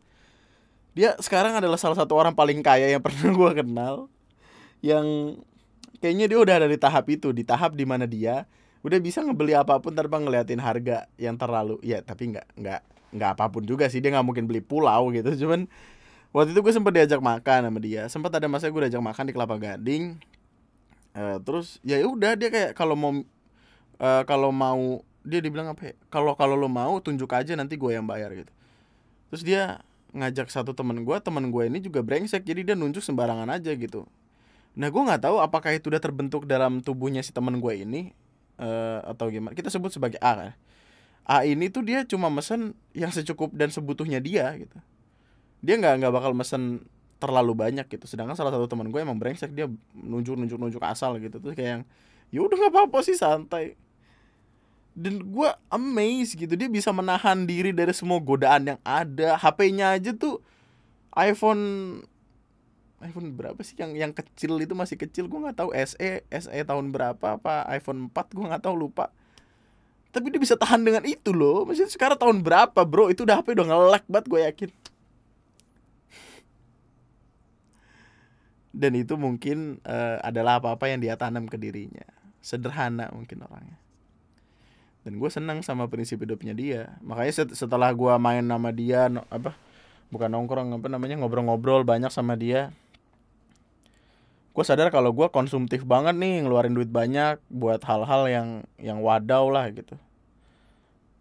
dia sekarang adalah salah satu orang paling kaya yang pernah gua kenal. Yang kayaknya dia udah ada di tahap itu di tahap di mana dia udah bisa ngebeli apa pun tanpa ngeliatin harga yang terlalu ya tapi nggak nggak nggak apa pun juga sih. Dia nggak mungkin beli pulau gitu. Cuman waktu itu gue sempat diajak makan sama dia. Sempat ada masa gue diajak makan di kelapa gading. Uh, terus ya udah dia kayak kalau mau uh, kalau mau dia dibilang apa ya? Kalau kalau lo mau tunjuk aja nanti gue yang bayar gitu. Terus dia ngajak satu temen gue temen gue ini juga brengsek jadi dia nunjuk sembarangan aja gitu. Nah gue nggak tahu apakah itu udah terbentuk dalam tubuhnya si temen gue ini uh, atau gimana. Kita sebut sebagai A kan? A ini tuh dia cuma mesen yang secukup dan sebutuhnya dia gitu. Dia nggak nggak bakal mesen terlalu banyak gitu. Sedangkan salah satu teman gue emang brengsek dia nunjuk nunjuk nunjuk asal gitu. Terus kayak yang ya udah nggak apa-apa sih santai dan gue amazed gitu dia bisa menahan diri dari semua godaan yang ada. HP-nya aja tuh iPhone iPhone berapa sih? Yang yang kecil itu masih kecil gue nggak tahu. SE SE tahun berapa apa iPhone 4 gue nggak tahu lupa. Tapi dia bisa tahan dengan itu loh. Maksudnya sekarang tahun berapa bro? Itu udah HP udah ngelek banget gue yakin. Dan itu mungkin uh, adalah apa-apa yang dia tanam ke dirinya. Sederhana mungkin orangnya dan gue senang sama prinsip hidupnya dia. Makanya setelah gue main sama dia no, apa bukan nongkrong apa namanya ngobrol-ngobrol banyak sama dia gue sadar kalau gue konsumtif banget nih ngeluarin duit banyak buat hal-hal yang yang wadaw lah gitu.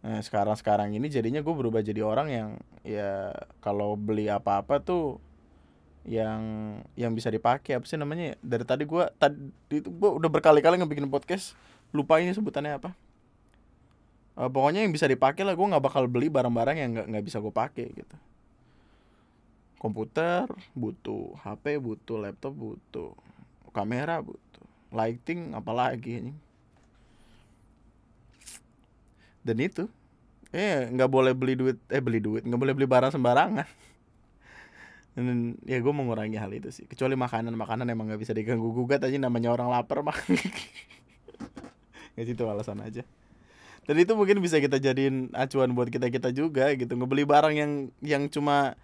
Nah sekarang sekarang ini jadinya gue berubah jadi orang yang ya kalau beli apa-apa tuh yang yang bisa dipakai. Apa sih namanya dari tadi gue tadi itu gue udah berkali-kali ngebikin podcast. Lupa ini sebutannya apa uh, pokoknya yang bisa dipakai lah gue nggak bakal beli barang-barang yang nggak nggak bisa gue pakai gitu. Komputer butuh HP butuh laptop butuh kamera butuh lighting apalagi ini dan itu eh nggak boleh beli duit eh beli duit nggak boleh beli barang sembarangan. Dan ya gue mengurangi hal itu sih kecuali makanan makanan emang nggak bisa diganggu gugat aja namanya orang lapar mah ya itu alasan aja dan itu mungkin bisa kita jadiin acuan buat kita kita juga gitu ngebeli barang yang yang cuma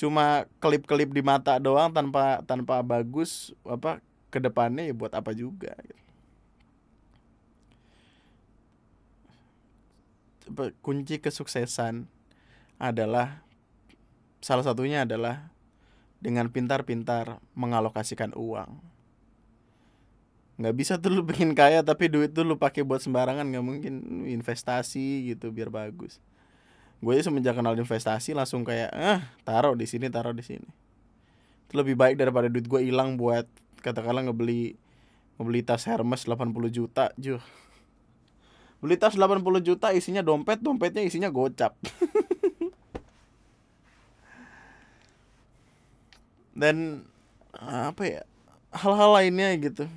cuma kelip-kelip di mata doang tanpa tanpa bagus apa ke depannya ya buat apa juga gitu. kunci kesuksesan adalah salah satunya adalah dengan pintar-pintar mengalokasikan uang nggak bisa tuh lu bikin kaya tapi duit tuh lu pakai buat sembarangan. Nggak mungkin. Investasi gitu biar bagus. Gue aja semenjak kenal investasi langsung kayak ah taruh di sini taruh di sini. Itu lebih baik daripada duit gue hilang buat katakanlah ngebeli ngebeli tas Hermes 80 juta juh. Beli tas 80 juta isinya dompet dompetnya isinya gocap. Dan apa ya hal-hal lainnya gitu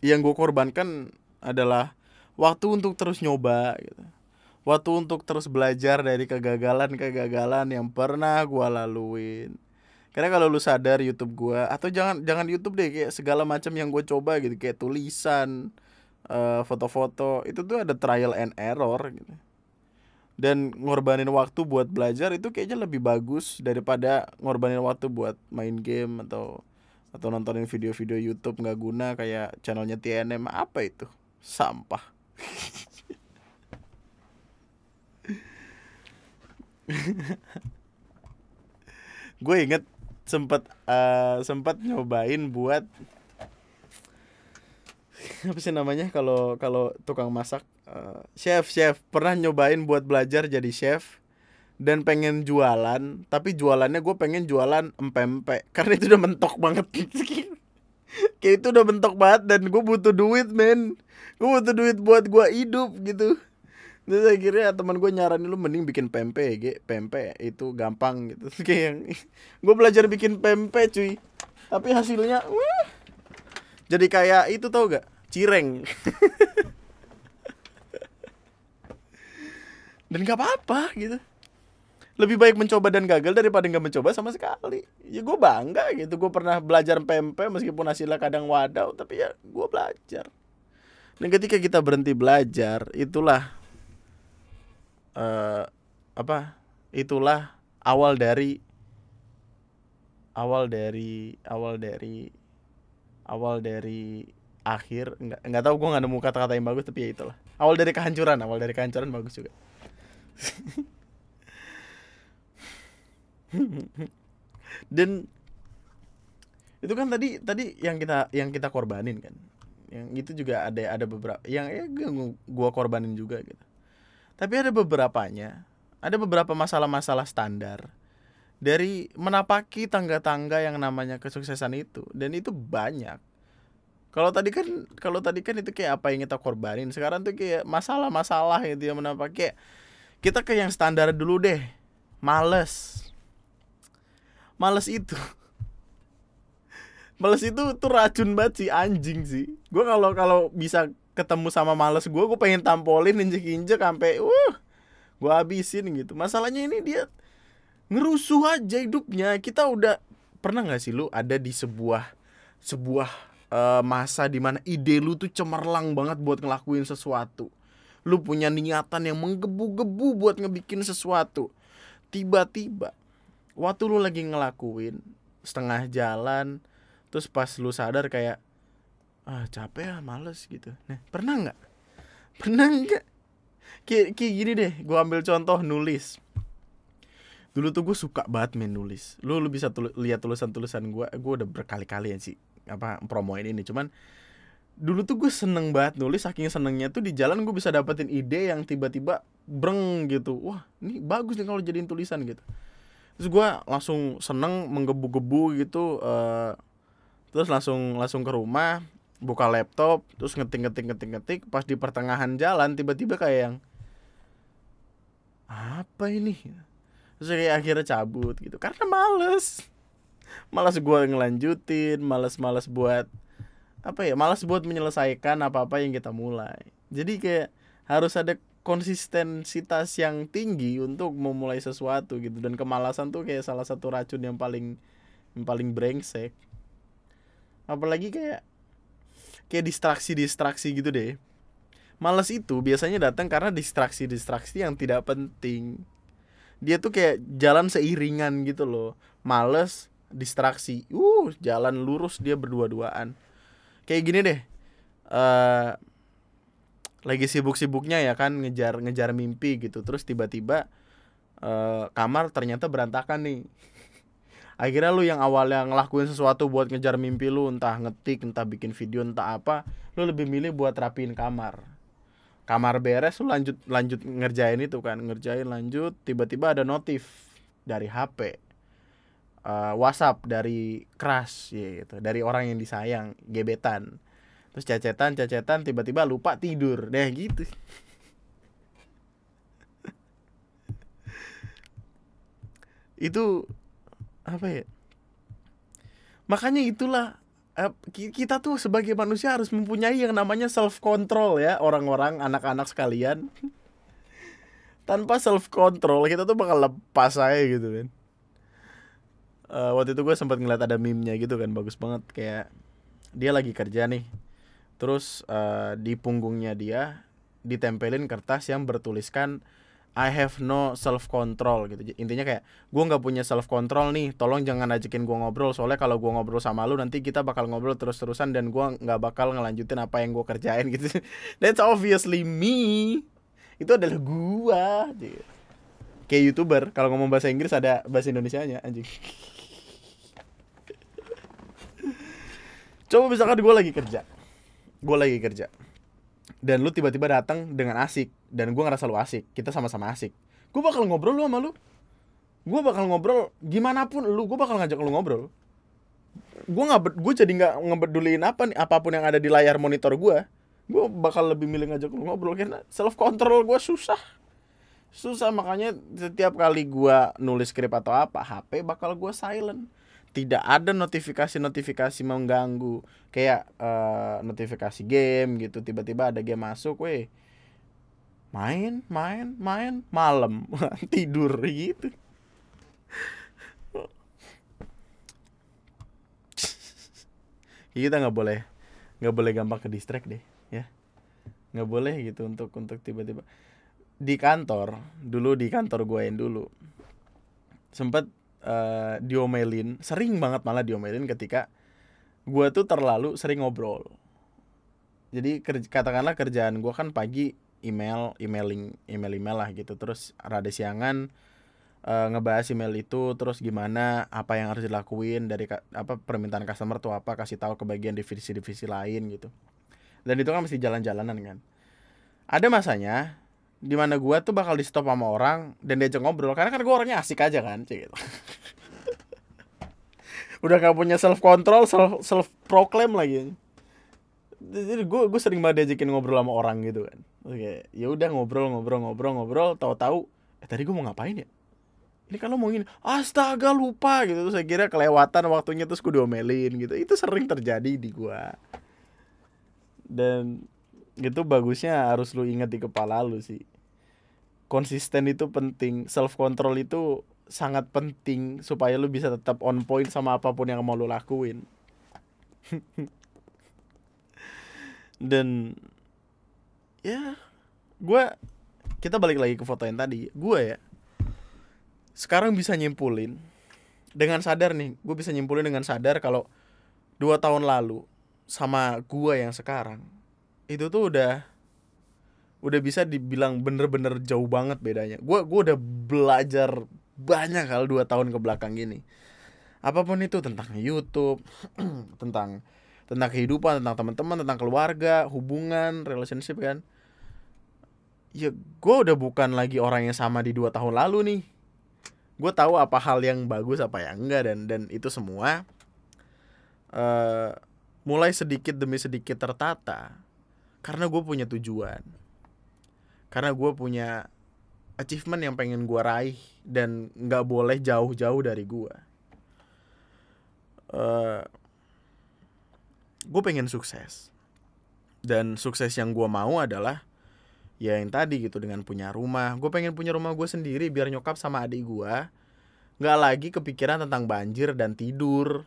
yang gue korbankan adalah waktu untuk terus nyoba gitu. Waktu untuk terus belajar dari kegagalan-kegagalan yang pernah gue laluin. Karena kalau lu sadar YouTube gue atau jangan jangan YouTube deh kayak segala macam yang gue coba gitu. Kayak tulisan foto foto-foto itu tuh ada trial and error gitu. Dan ngorbanin waktu buat belajar itu kayaknya lebih bagus daripada ngorbanin waktu buat main game atau atau nontonin video-video YouTube nggak guna kayak channelnya TNM apa itu? Sampah. Gue inget sempet uh, sempet nyobain buat apa sih namanya kalau kalau tukang masak uh, chef chef. Pernah nyobain buat belajar jadi chef dan pengen jualan tapi jualannya gue pengen jualan empempe. Karena itu udah mentok banget. Kayak itu udah mentok banget dan gue butuh duit men. Gue butuh duit buat gue hidup gitu. Terus akhirnya teman gue nyaranin lu mending bikin pempe ge pempe itu gampang gitu. Kayak yang gue belajar bikin pempe cuy. Tapi hasilnya wah, jadi kayak itu tau gak? Cireng. Dan gak apa-apa gitu lebih baik mencoba dan gagal daripada nggak mencoba sama sekali. Ya gue bangga gitu. Gue pernah belajar PMP meskipun hasilnya kadang wadaw tapi ya gue belajar. Dan ketika kita berhenti belajar itulah uh, apa itulah awal dari awal dari awal dari awal dari akhir. Nggak nggak tahu gue nggak nemu kata-kata yang bagus tapi ya itulah. Awal dari kehancuran awal dari kehancuran bagus juga dan itu kan tadi tadi yang kita yang kita korbanin kan. Yang itu juga ada ada beberapa yang ya gua korbanin juga gitu. Tapi ada beberapanya ada beberapa masalah-masalah standar dari menapaki tangga-tangga yang namanya kesuksesan itu. Dan itu banyak. Kalau tadi kan kalau tadi kan itu kayak apa yang kita korbanin. Sekarang tuh kayak masalah-masalah itu yang menapaki. Kita ke yang standar dulu deh. Males males itu. Males itu tuh racun banget sih anjing sih. Gue kalau kalau bisa ketemu sama males gue gue pengen tampolin injek injek sampai uh gue habisin gitu. Masalahnya ini dia ngerusuh aja hidupnya. Kita udah pernah nggak sih lu ada di sebuah sebuah uh, masa di mana ide lu tuh cemerlang banget buat ngelakuin sesuatu? Lu punya niatan yang menggebu-gebu buat ngebikin sesuatu. Tiba-tiba waktu lu lagi ngelakuin setengah jalan terus pas lu sadar kayak ah capek ya males gitu. Nah pernah nggak? Pernah nggak? Kayak kayak gini deh gue ambil contoh nulis. Dulu tuh gue suka banget main nulis. Lu lu bisa tul lihat tulisan tulisan gue gue udah berkali-kali ya sih apa promoin ini. Cuman dulu tuh gue seneng banget nulis saking senengnya tuh di jalan gue bisa dapetin ide yang tiba-tiba breng gitu. Wah ini bagus nih kalau jadiin tulisan gitu terus gue langsung seneng menggebu-gebu gitu uh, terus langsung langsung ke rumah buka laptop terus ngetik ngetik ngetik ngetik. Pas di pertengahan jalan tiba-tiba kayak yang apa ini? Terus kayak akhirnya cabut gitu. Karena males. Malas gue ngelanjutin males buat apa ya malas buat menyelesaikan apa apa yang kita mulai. Jadi kayak harus ada konsistensitas yang tinggi untuk memulai sesuatu gitu. Dan kemalasan tuh kayak salah satu racun yang paling yang paling brengsek. Apalagi kayak kayak distraksi-distraksi gitu deh. Males itu biasanya datang karena distraksi-distraksi yang tidak penting. Dia tuh kayak jalan seiringan gitu loh. Males distraksi. Uh jalan lurus dia berdua-duaan. Kayak gini deh. Uh, lagi sibuk-sibuknya ya kan ngejar ngejar mimpi gitu. Terus tiba-tiba uh, kamar ternyata berantakan nih. Akhirnya lu yang awalnya ngelakuin sesuatu buat ngejar mimpi lu entah ngetik entah bikin video entah apa lu lebih milih buat rapiin kamar. Kamar beres lu lanjut lanjut ngerjain itu kan. Ngerjain lanjut tiba-tiba ada notif dari HP uh, eh, WhatsApp dari crush ya gitu. Dari orang yang disayang gebetan terus cacetan cacetan tiba-tiba lupa tidur. Deh gitu. Itu apa ya? Makanya itulah kita tuh sebagai manusia harus mempunyai yang namanya self control ya orang-orang anak-anak sekalian. Tanpa self control kita tuh bakal lepas aja gitu kan uh, waktu itu gue sempat ngeliat ada meme-nya gitu kan bagus banget. Kayak dia lagi kerja nih terus uh, di punggungnya dia ditempelin kertas yang bertuliskan I have no self control gitu intinya kayak gue nggak punya self control nih tolong jangan ajakin gue ngobrol soalnya kalau gue ngobrol sama lu nanti kita bakal ngobrol terus terusan dan gue nggak bakal ngelanjutin apa yang gue kerjain gitu. That's obviously me. Itu adalah gue kayak youtuber kalau ngomong bahasa Inggris ada bahasa Indonesia nya anjing. Coba misalkan gue lagi kerja gue lagi kerja. Dan lu tiba-tiba datang dengan asik. Dan gue ngerasa lu asik. Kita sama-sama asik. Gue bakal ngobrol lu sama lu. Gue bakal ngobrol gimana pun lu. Gue bakal ngajak lu ngobrol. Gue nggak gue jadi nggak ngebeduliin apa nih apa pun yang ada di layar monitor gue gue bakal lebih milih ngajak lu ngobrol karena self control gue susah. Susah. Makanya setiap kali gue nulis skrip atau apa HP bakal gue silent tidak ada notifikasi-notifikasi mengganggu. Kayak uh, notifikasi game gitu tiba-tiba ada game masuk weh main main main malam tidur gitu. Kita nggak boleh nggak boleh gampang ke distract deh ya. Nggak boleh gitu untuk untuk tiba-tiba. Di kantor dulu di kantor gue dulu sempet uh, diomelin sering banget malah diomelin ketika gue tuh terlalu sering ngobrol. Jadi katakanlah kerjaan gue kan pagi email emailing email email lah gitu. Terus rada siangan uh, ngebahas email itu terus gimana apa yang harus dilakuin dari apa permintaan customer tuh apa kasih tahu ke bagian divisi-divisi lain gitu. Dan itu kan mesti jalan-jalanan kan. Ada masanya di mana gua tuh bakal di stop sama orang dan diajak ngobrol karena kan gua orangnya asik aja kan cik gitu. udah gak punya self control self self proclaim lagi. Jadi gue gue sering banget diajakin ngobrol sama orang gitu kan. Oke ya udah ngobrol ngobrol ngobrol ngobrol tahu-tahu eh tadi gue mau ngapain ya? Ini kalau mau ngomongin astaga lupa gitu. Terus saya kira kelewatan waktunya terus gue diomelin gitu. Itu sering terjadi di gue dan itu bagusnya harus lu ingat di kepala lu sih konsisten itu penting. Self control itu sangat penting supaya lu bisa tetap on point sama apa pun yang mau lu lakuin. Dan ya gue kita balik lagi ke foto yang tadi. Gue ya sekarang bisa nyimpulin dengan sadar nih gue bisa nyimpulin dengan sadar kalau dua tahun lalu sama gue yang sekarang itu tuh udah udah bisa dibilang bener-bener jauh banget bedanya. Gue gue udah belajar banyak hal dua tahun ke belakang gini. Apa pun itu tentang YouTube tentang tentang kehidupan tentang teman-teman tentang keluarga hubungan relationship kan? Ya gue udah bukan lagi orang yang sama di dua tahun lalu nih. Gue tahu apa hal yang bagus apa yang enggak dan dan itu semua uh, mulai sedikit demi sedikit tertata. Karena gue punya tujuan karena gue punya achievement yang pengen gue raih dan nggak boleh jauh-jauh dari gue uh, gue pengen sukses. Dan sukses yang gue mau adalah ya yang tadi gitu dengan punya rumah. Gue pengen punya rumah gue sendiri biar nyokap sama adik gue nggak lagi kepikiran tentang banjir dan tidur.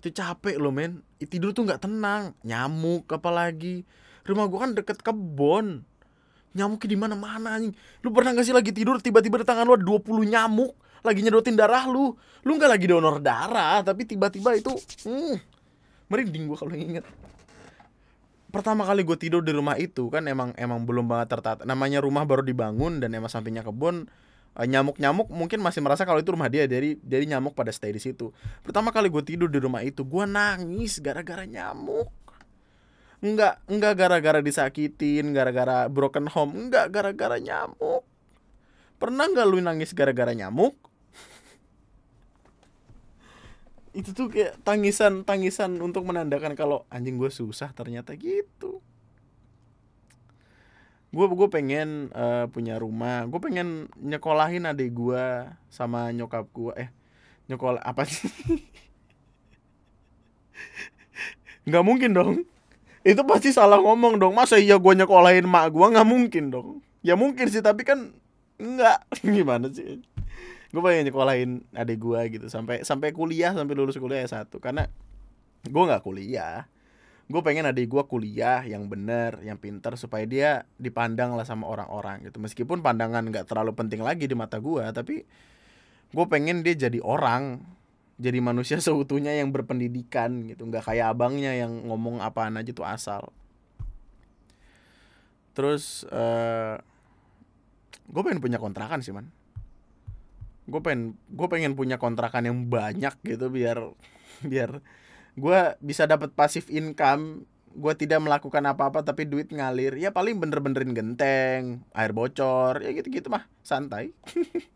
Itu capek loh men. Tidur tuh nggak tenang nyamuk apalagi. Rumah gue kan deket kebon nyamuknya di mana mana anjing. Lu pernah gak sih lagi tidur tiba-tiba di tangan lu ada 20 nyamuk lagi nyedotin darah lu. Lu nggak lagi donor darah tapi tiba-tiba itu hmm, merinding gue kalau inget. Pertama kali gue tidur di rumah itu kan emang emang belum banget tertata namanya rumah baru dibangun dan emang sampingnya kebun eh, nyamuk-nyamuk mungkin masih merasa kalau itu rumah dia dari dari nyamuk pada stay di situ. Pertama kali gue tidur di rumah itu gue nangis gara-gara nyamuk enggak enggak gara-gara disakitin gara-gara broken home. Enggak gara-gara nyamuk. Pernah nggak lu nangis gara-gara nyamuk? Itu tuh kayak tangisan tangisan untuk menandakan kalau anjing gue susah ternyata gitu. Gue gue pengen uh, punya rumah. Gue pengen nyekolahin adik gue sama nyokap gue eh nyekol apa sih? Nggak mungkin dong itu pasti salah ngomong dong. Masa iya gue nyekolahin mak gue nggak mungkin dong. Ya mungkin sih tapi kan nggak. Gimana sih? Gue pengen nyekolahin adik gue gitu. Sampai sampai kuliah sampai lulus kuliah satu. Karena gue nggak kuliah. Gue pengen adik gue kuliah yang bener yang pinter supaya dia dipandang lah sama orang-orang gitu. Meskipun pandangan nggak terlalu penting lagi di mata gue tapi gue pengen dia jadi orang jadi manusia seutuhnya yang berpendidikan gitu. Nggak kayak abangnya yang ngomong apaan aja tuh asal. Terus uh, eh, gue pengen punya kontrakan sih man. Gue pengen gue pengen punya kontrakan yang banyak gitu biar biar gue bisa dapat pasif income. Gue tidak melakukan apa-apa tapi duit ngalir. Ya paling bener-benerin genteng air bocor ya gitu-gitu mah. Santai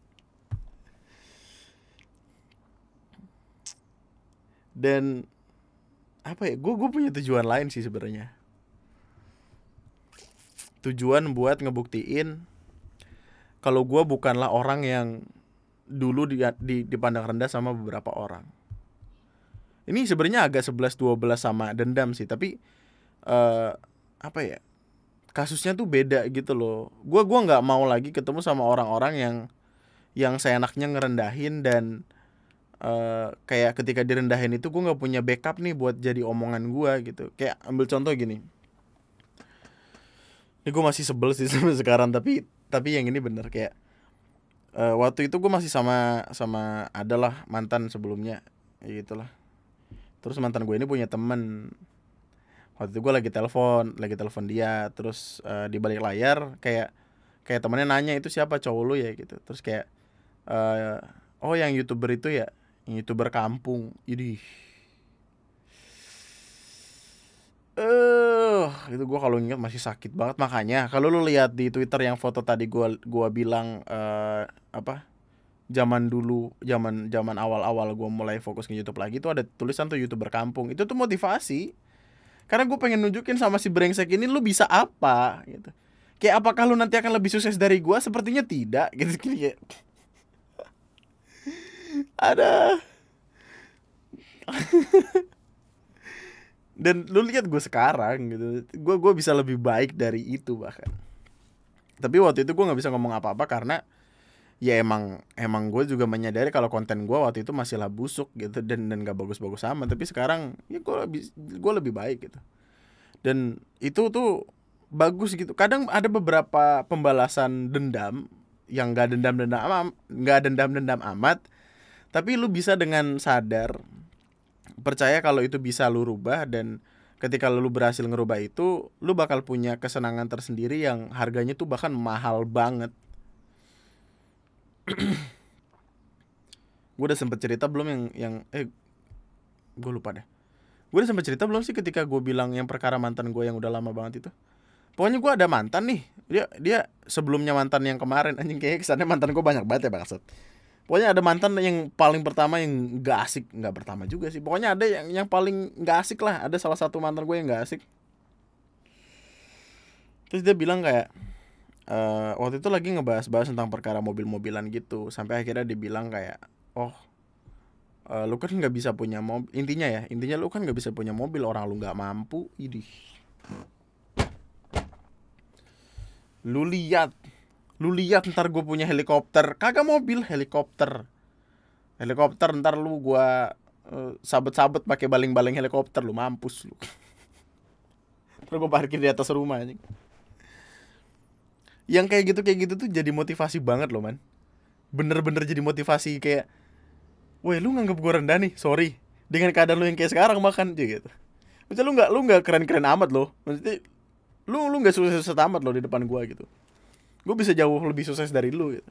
dan apa ya gue gue punya tujuan lain sih sebenarnya tujuan buat ngebuktiin kalau gue bukanlah orang yang dulu di, di dipandang rendah sama beberapa orang. Ini sebenarnya agak 11 12 sama dendam sih, tapi uh, apa ya? Kasusnya tuh beda gitu loh. Gua gua nggak mau lagi ketemu sama orang-orang yang yang seenaknya ngerendahin dan uh, kayak ketika direndahin itu gue nggak punya backup nih buat jadi omongan gue gitu. Kayak ambil contoh gini. Ini gue masih sebel sih sampai sekarang tapi tapi yang ini bener kayak uh, waktu itu gue masih sama sama adalah mantan sebelumnya ya gitulah. Terus mantan gue ini punya temen. Waktu itu gue lagi telepon lagi telepon dia terus uh, di balik layar kayak kayak temennya nanya itu siapa? Cowok lu ya? gitu. Terus kayak uh, oh yang youtuber itu ya youtuber kampung. Ini eh uh, itu gue kalau ingat masih sakit banget. Makanya kalau lu lihat di twitter yang foto tadi gue gua bilang uh, apa zaman dulu zaman zaman awal-awal gue mulai fokus ke YouTube lagi itu ada tulisan tuh youtuber kampung. Itu tuh motivasi. Karena gue pengen nunjukin sama si brengsek ini lu bisa apa gitu. Kayak apakah lu nanti akan lebih sukses dari gue sepertinya tidak gitu. Kayak ada. Dan lu lihat gue sekarang gitu gue gue bisa lebih baik dari itu bahkan. Tapi waktu itu gue nggak bisa ngomong apa-apa karena ya emang emang gue juga menyadari kalau konten gue waktu itu masih lah busuk gitu dan dan gak bagus-bagus sama tapi sekarang ya gue lebih gue lebih baik gitu. Dan itu tuh bagus gitu. Kadang ada beberapa pembalasan dendam yang gak dendam dendam nggak dendam dendam amat tapi lu bisa dengan sadar percaya kalau itu bisa lu rubah dan ketika lu berhasil ngerubah itu lu bakal punya kesenangan tersendiri yang harganya tuh bahkan mahal banget. Gue udah sempet cerita belum yang yang eh gue lupa deh. Gue udah sempet cerita belum sih ketika gue bilang yang perkara mantan gue yang udah lama banget itu? Pokoknya gue ada mantan nih dia dia sebelumnya mantan yang kemarin. Anjing kayak kesannya mantan gue banyak banget ya bangsat pokoknya ada mantan yang paling pertama yang gak asik. Nggak pertama juga sih. Pokoknya ada yang yang paling gak asik lah. Ada salah satu mantan gue yang gak asik. Terus dia bilang kayak uh, waktu itu lagi ngebahas-bahas tentang perkara mobil-mobilan gitu. Sampai akhirnya dibilang kayak oh uh, lu kan nggak bisa punya mobil intinya ya intinya lu kan nggak bisa punya mobil. Orang lu nggak mampu. Idih. Lu lihat lu lihat ntar gue punya helikopter. Kagak mobil helikopter. Helikopter ntar lu gua uh, sabet-sabet pakai baling-baling helikopter lu mampus lu. Terus gue parkir di atas rumah anjing. Yang kayak gitu kayak gitu tuh jadi motivasi banget loh man. Bener-bener jadi motivasi kayak Woi lu nganggap gue rendah nih sorry. Dengan keadaan lu yang kayak sekarang makan. Aja gitu. Maksudnya lu nggak lu nggak keren-keren amat loh. Maksudnya lu lu nggak sukses amat loh di depan gue gitu gue bisa jauh lebih sukses dari lu gitu.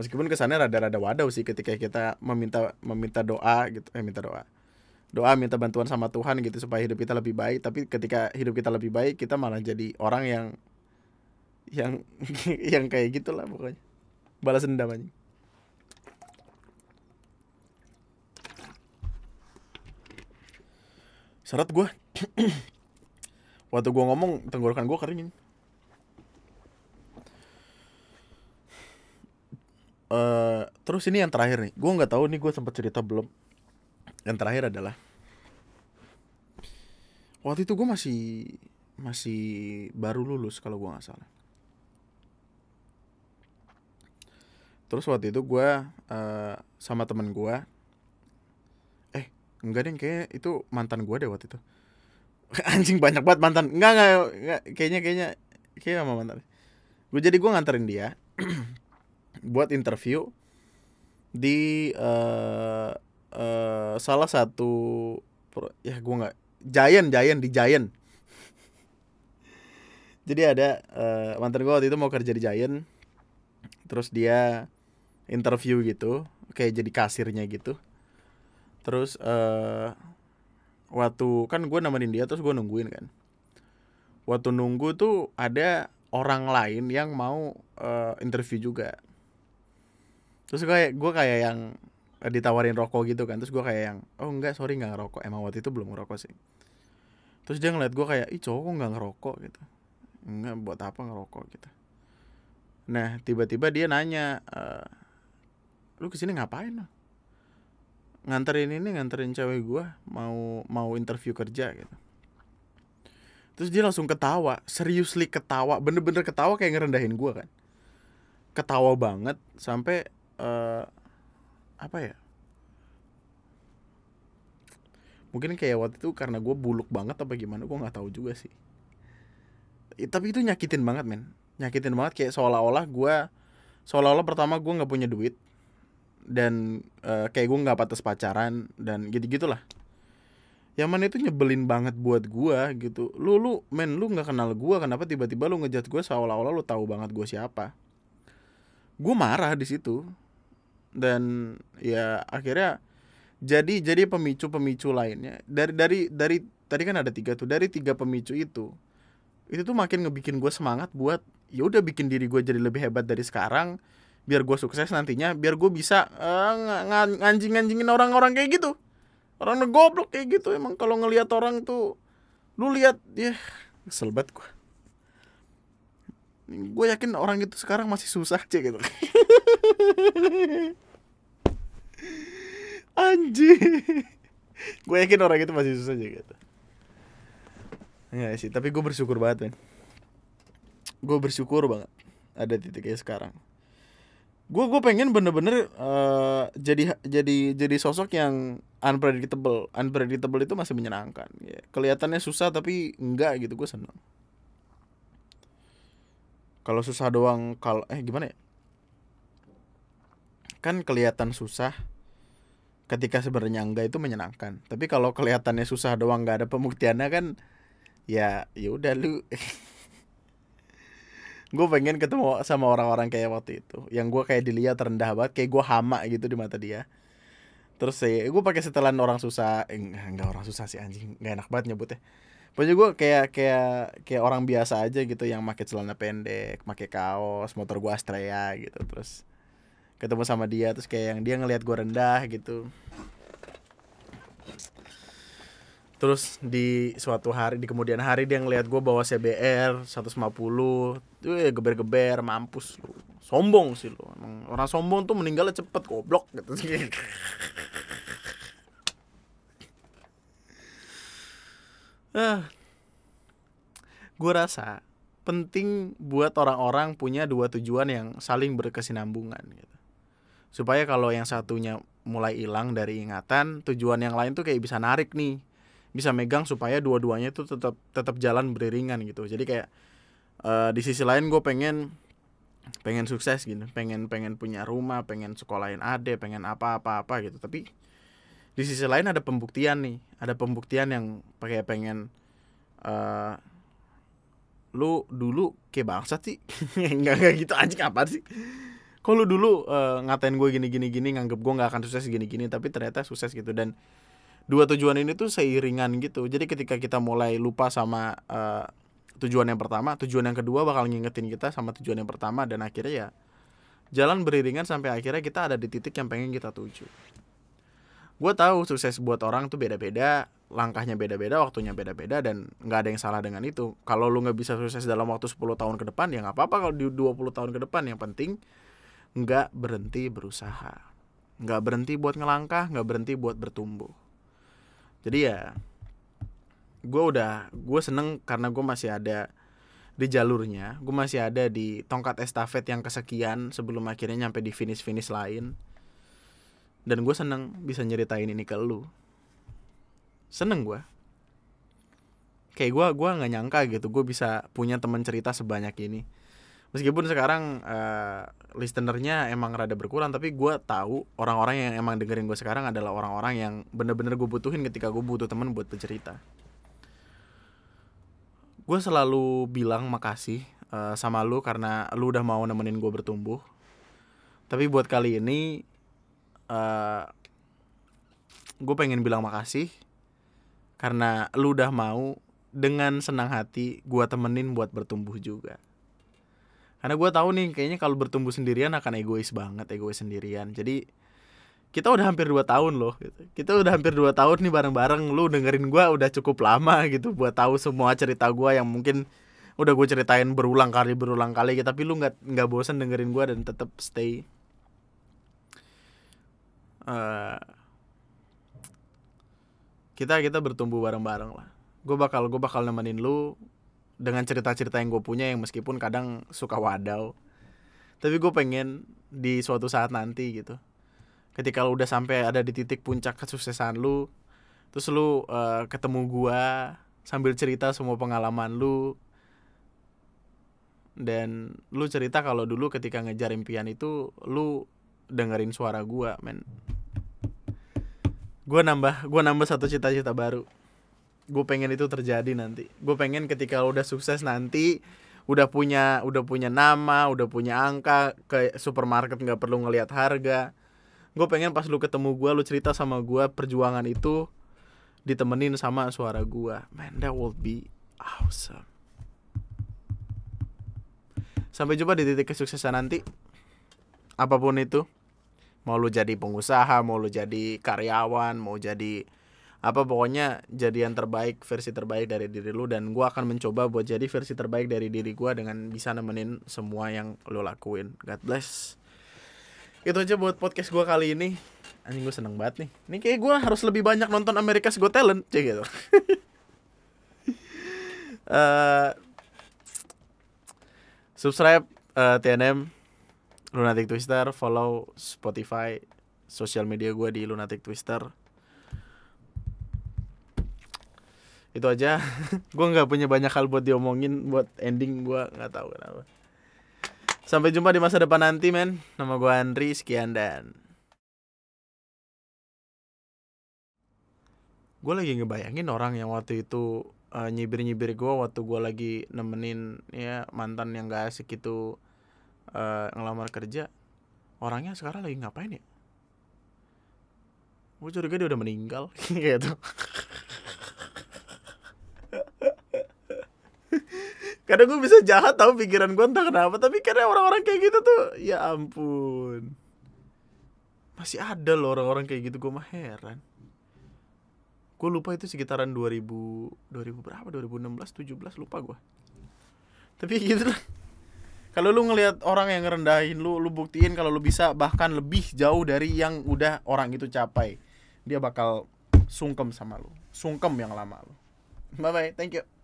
Meskipun kesannya rada-rada wadaw sih ketika kita meminta meminta doa gitu. Eh minta doa. Doa minta bantuan sama Tuhan gitu supaya hidup kita lebih baik. Tapi ketika hidup kita lebih baik kita malah jadi orang yang yang yang kayak gitulah pokoknya. Balas dendam aja seret gue waktu gue ngomong tenggorokan gue kering Uh, terus ini yang terakhir nih, gue nggak tahu nih gue sempat cerita belum. Yang terakhir adalah waktu itu gue masih masih baru lulus kalau gue nggak salah. terus waktu itu gue uh, sama temen gue eh enggak deh kayak itu mantan gue deh waktu itu. Anjing banyak banget mantan. Enggak enggak, enggak kayaknya kayaknya kayak sama mantan. Gue jadi gue nganterin dia buat interview di uh, uh, salah satu ya gue nggak Giant Giant di Giant. Jadi ada uh, mantan gue waktu itu mau kerja di Giant. Terus dia interview gitu kayak jadi kasirnya gitu. Terus uh, waktu kan gue nemenin dia terus gue nungguin kan. Waktu nunggu tuh ada orang lain yang mau uh, interview juga terus kayak gue kayak yang ditawarin rokok gitu kan. Terus gue kayak yang oh enggak sorry nggak ngerokok. Emang waktu itu belum ngerokok sih. Terus dia ngeliat gue kayak ih cowok nggak ngerokok? Gitu. Enggak buat apa ngerokok? Gitu. Nah tiba-tiba dia nanya uh, lu ke sini ngapain nganterin ini nganterin cewek gue mau mau interview kerja gitu. Terus dia langsung ketawa seriously ketawa bener-bener ketawa kayak ngerendahin gue kan. Ketawa banget sampai uh, apa ya? Mungkin kayak waktu itu karena gue buluk banget apa gimana gue nggak tahu juga sih. Tapi itu nyakitin banget men. Nyakitin banget kayak seolah-olah gue seolah-olah pertama gue nggak punya duit dan uh, kayak gue nggak patas pacaran dan gitu gitulah Yaman itu nyebelin banget buat gua gitu. Lu lu men lu nggak kenal gua kenapa tiba-tiba lu ngejat gua seolah-olah lu tahu banget gua siapa? Gua marah di situ dan ya akhirnya jadi jadi pemicu pemicu lainnya. Dari dari dari tadi kan ada tiga tuh. Dari tiga pemicu itu itu tuh makin ngebikin gue semangat buat ya udah bikin diri gue jadi lebih hebat dari sekarang biar gue sukses nantinya biar gue bisa uh, ng nganjing nganjingin orang-orang kayak gitu. Orang ngegoblok kayak gitu emang. Kalau ngelihat orang tuh lu lihat ya kesel banget gue gue yakin orang itu sekarang masih susah aja gitu anjing. Gue yakin orang itu masih susah aja gitu Enggak sih tapi gue bersyukur banget men. Gue bersyukur banget ada titiknya sekarang. Gue gue pengen bener-bener uh, jadi jadi jadi sosok yang unpredictable. Unpredictable itu masih menyenangkan ya, kelihatannya susah tapi enggak gitu gue seneng. Kalau susah doang kalau eh gimana ya? Kan kelihatan susah ketika sebenarnya enggak itu menyenangkan. Tapi kalau kelihatannya susah doang nggak ada pembuktiannya kan ya ya udah lu. Gue pengen ketemu sama orang-orang kayak waktu itu yang gue kayak dilihat rendah banget kayak gue hama gitu di mata dia. Terus saya gue pakai setelan orang susah eh, enggak orang susah sih anjing nggak enak banget nyebutnya. Pokoknya gue kayak kayak kayak orang biasa aja gitu yang pakai celana pendek pakai kaos motor gue Astrea gitu terus ketemu sama dia terus kayak yang dia ngelihat gue rendah gitu. Terus di suatu hari di kemudian hari dia ngeliat gue bawa CBR 150 tuh geber-geber mampus lu. Sombong sih lu Emang. Orang sombong tuh meninggalnya cepet goblok gitu. Ah. Gue rasa penting buat orang-orang punya dua tujuan yang saling berkesinambungan gitu supaya kalau yang satunya mulai hilang dari ingatan tujuan yang lain tuh kayak bisa narik nih. Bisa megang supaya dua-duanya itu tetap tetap jalan beriringan gitu. Jadi kayak uh, di sisi lain gue pengen pengen sukses gitu. Pengen pengen punya rumah pengen sekolahin ade pengen apa apa apa gitu. Tapi di sisi lain ada pembuktian nih. Ada pembuktian yang pakai pengen uh, lu dulu kayak bangsa sih. Nggak nggak gitu aja apa sih kalau dulu uh, ngatain gue gini gini gini nganggep gue nggak akan sukses gini gini tapi ternyata sukses gitu. Dan dua tujuan ini tuh seiringan gitu. Jadi ketika kita mulai lupa sama uh, tujuan yang pertama tujuan yang kedua bakal ngingetin kita sama tujuan yang pertama dan akhirnya ya jalan beriringan sampai akhirnya kita ada di titik yang pengen kita tuju. Gue tahu sukses buat orang tuh beda-beda langkahnya beda-beda waktunya beda-beda dan nggak ada yang salah dengan itu. Kalau lu nggak bisa sukses dalam waktu 10 tahun ke depan ya nggak apa-apa kalau di 20 tahun ke depan. Yang penting nggak berhenti berusaha. Nggak berhenti buat ngelangkah nggak berhenti buat bertumbuh. Jadi ya gue udah gue seneng karena gue masih ada di jalurnya. Gue masih ada di tongkat estafet yang kesekian sebelum akhirnya nyampe di finish finish lain. Dan gue seneng bisa nyeritain ini ke lu. Seneng gue kayak gue gue nggak nyangka gitu gue bisa punya teman cerita sebanyak ini meskipun sekarang uh, listenernya emang rada berkurang tapi gue tahu orang-orang yang emang dengerin gue sekarang adalah orang-orang yang bener-bener gue butuhin ketika gue butuh temen buat bercerita. Gue selalu bilang makasih uh, sama lu karena lu udah mau nemenin gue bertumbuh. Tapi buat kali ini uh, eh, gue pengen bilang makasih karena lu udah mau dengan senang hati gue temenin buat bertumbuh juga karena gue tahu nih kayaknya kalau bertumbuh sendirian akan egois banget egois sendirian. Jadi kita udah hampir dua tahun loh gitu. kita udah hampir dua tahun nih bareng-bareng lu dengerin gue udah cukup lama gitu buat tahu semua cerita gue yang mungkin udah gue ceritain berulang kali berulang kali gitu. Tapi lu nggak nggak bosan dengerin gue dan tetap stay uh, kita kita bertumbuh bareng-bareng lah. Gue bakal gue bakal nemenin lu dengan cerita-cerita yang gue punya yang meskipun kadang suka wadau tapi gue pengen di suatu saat nanti gitu. Ketika lu udah sampai ada di titik puncak kesuksesan lu terus lu uh, ketemu gue sambil cerita semua pengalaman lu dan lu cerita kalau dulu ketika ngejar impian itu lu dengerin suara gue men. Gue nambah gue nambah satu cita-cita baru gue pengen itu terjadi nanti. Gue pengen ketika lo udah sukses nanti udah punya udah punya nama udah punya angka ke supermarket nggak perlu ngelihat harga. Gue pengen pas lu ketemu gue lu cerita sama gue perjuangan itu ditemenin sama suara gue man that would be awesome. Sampai jumpa di titik kesuksesan nanti. Apa pun itu. Mau lu jadi pengusaha mau lu jadi karyawan mau jadi apa pokoknya jadi yang terbaik versi terbaik dari diri lu dan gua akan mencoba buat jadi versi terbaik dari diri gua dengan bisa nemenin semua yang lu lakuin. God bless. Itu aja buat podcast gua kali ini. Anjing gue seneng banget nih. Ini kayak gua harus lebih banyak nonton America's Got Talent cek gitu. Uh, subscribe uh, TNM Lunatic Twister follow Spotify sosial media gue di Lunatic Twister itu aja. Gue nggak punya banyak hal buat diomongin buat ending gue nggak tahu kenapa. Sampai jumpa di masa depan nanti men. Nama gue Andri sekian dan gue lagi ngebayangin orang yang waktu itu uh, nyibir-nyibir gue waktu gue lagi nemenin ya mantan yang gak asik itu uh, ngelamar kerja. Orangnya sekarang lagi ngapain ya? Gue curiga dia udah meninggal gitu kadang gue bisa jahat tau pikiran gue entah kenapa tapi karena orang-orang kayak gitu tuh ya ampun. Masih ada loh orang-orang kayak gitu gue mah heran. Gue lupa itu sekitaran 2000 2000 berapa? 2016 17 lupa gue tapi gitu lah. Kalau lu ngelihat orang yang ngerendahin lu lu buktiin kalau lu bisa bahkan lebih jauh dari yang udah orang itu capai. Dia bakal sungkem sama lu. Sungkem yang lama lu. Bye bye thank you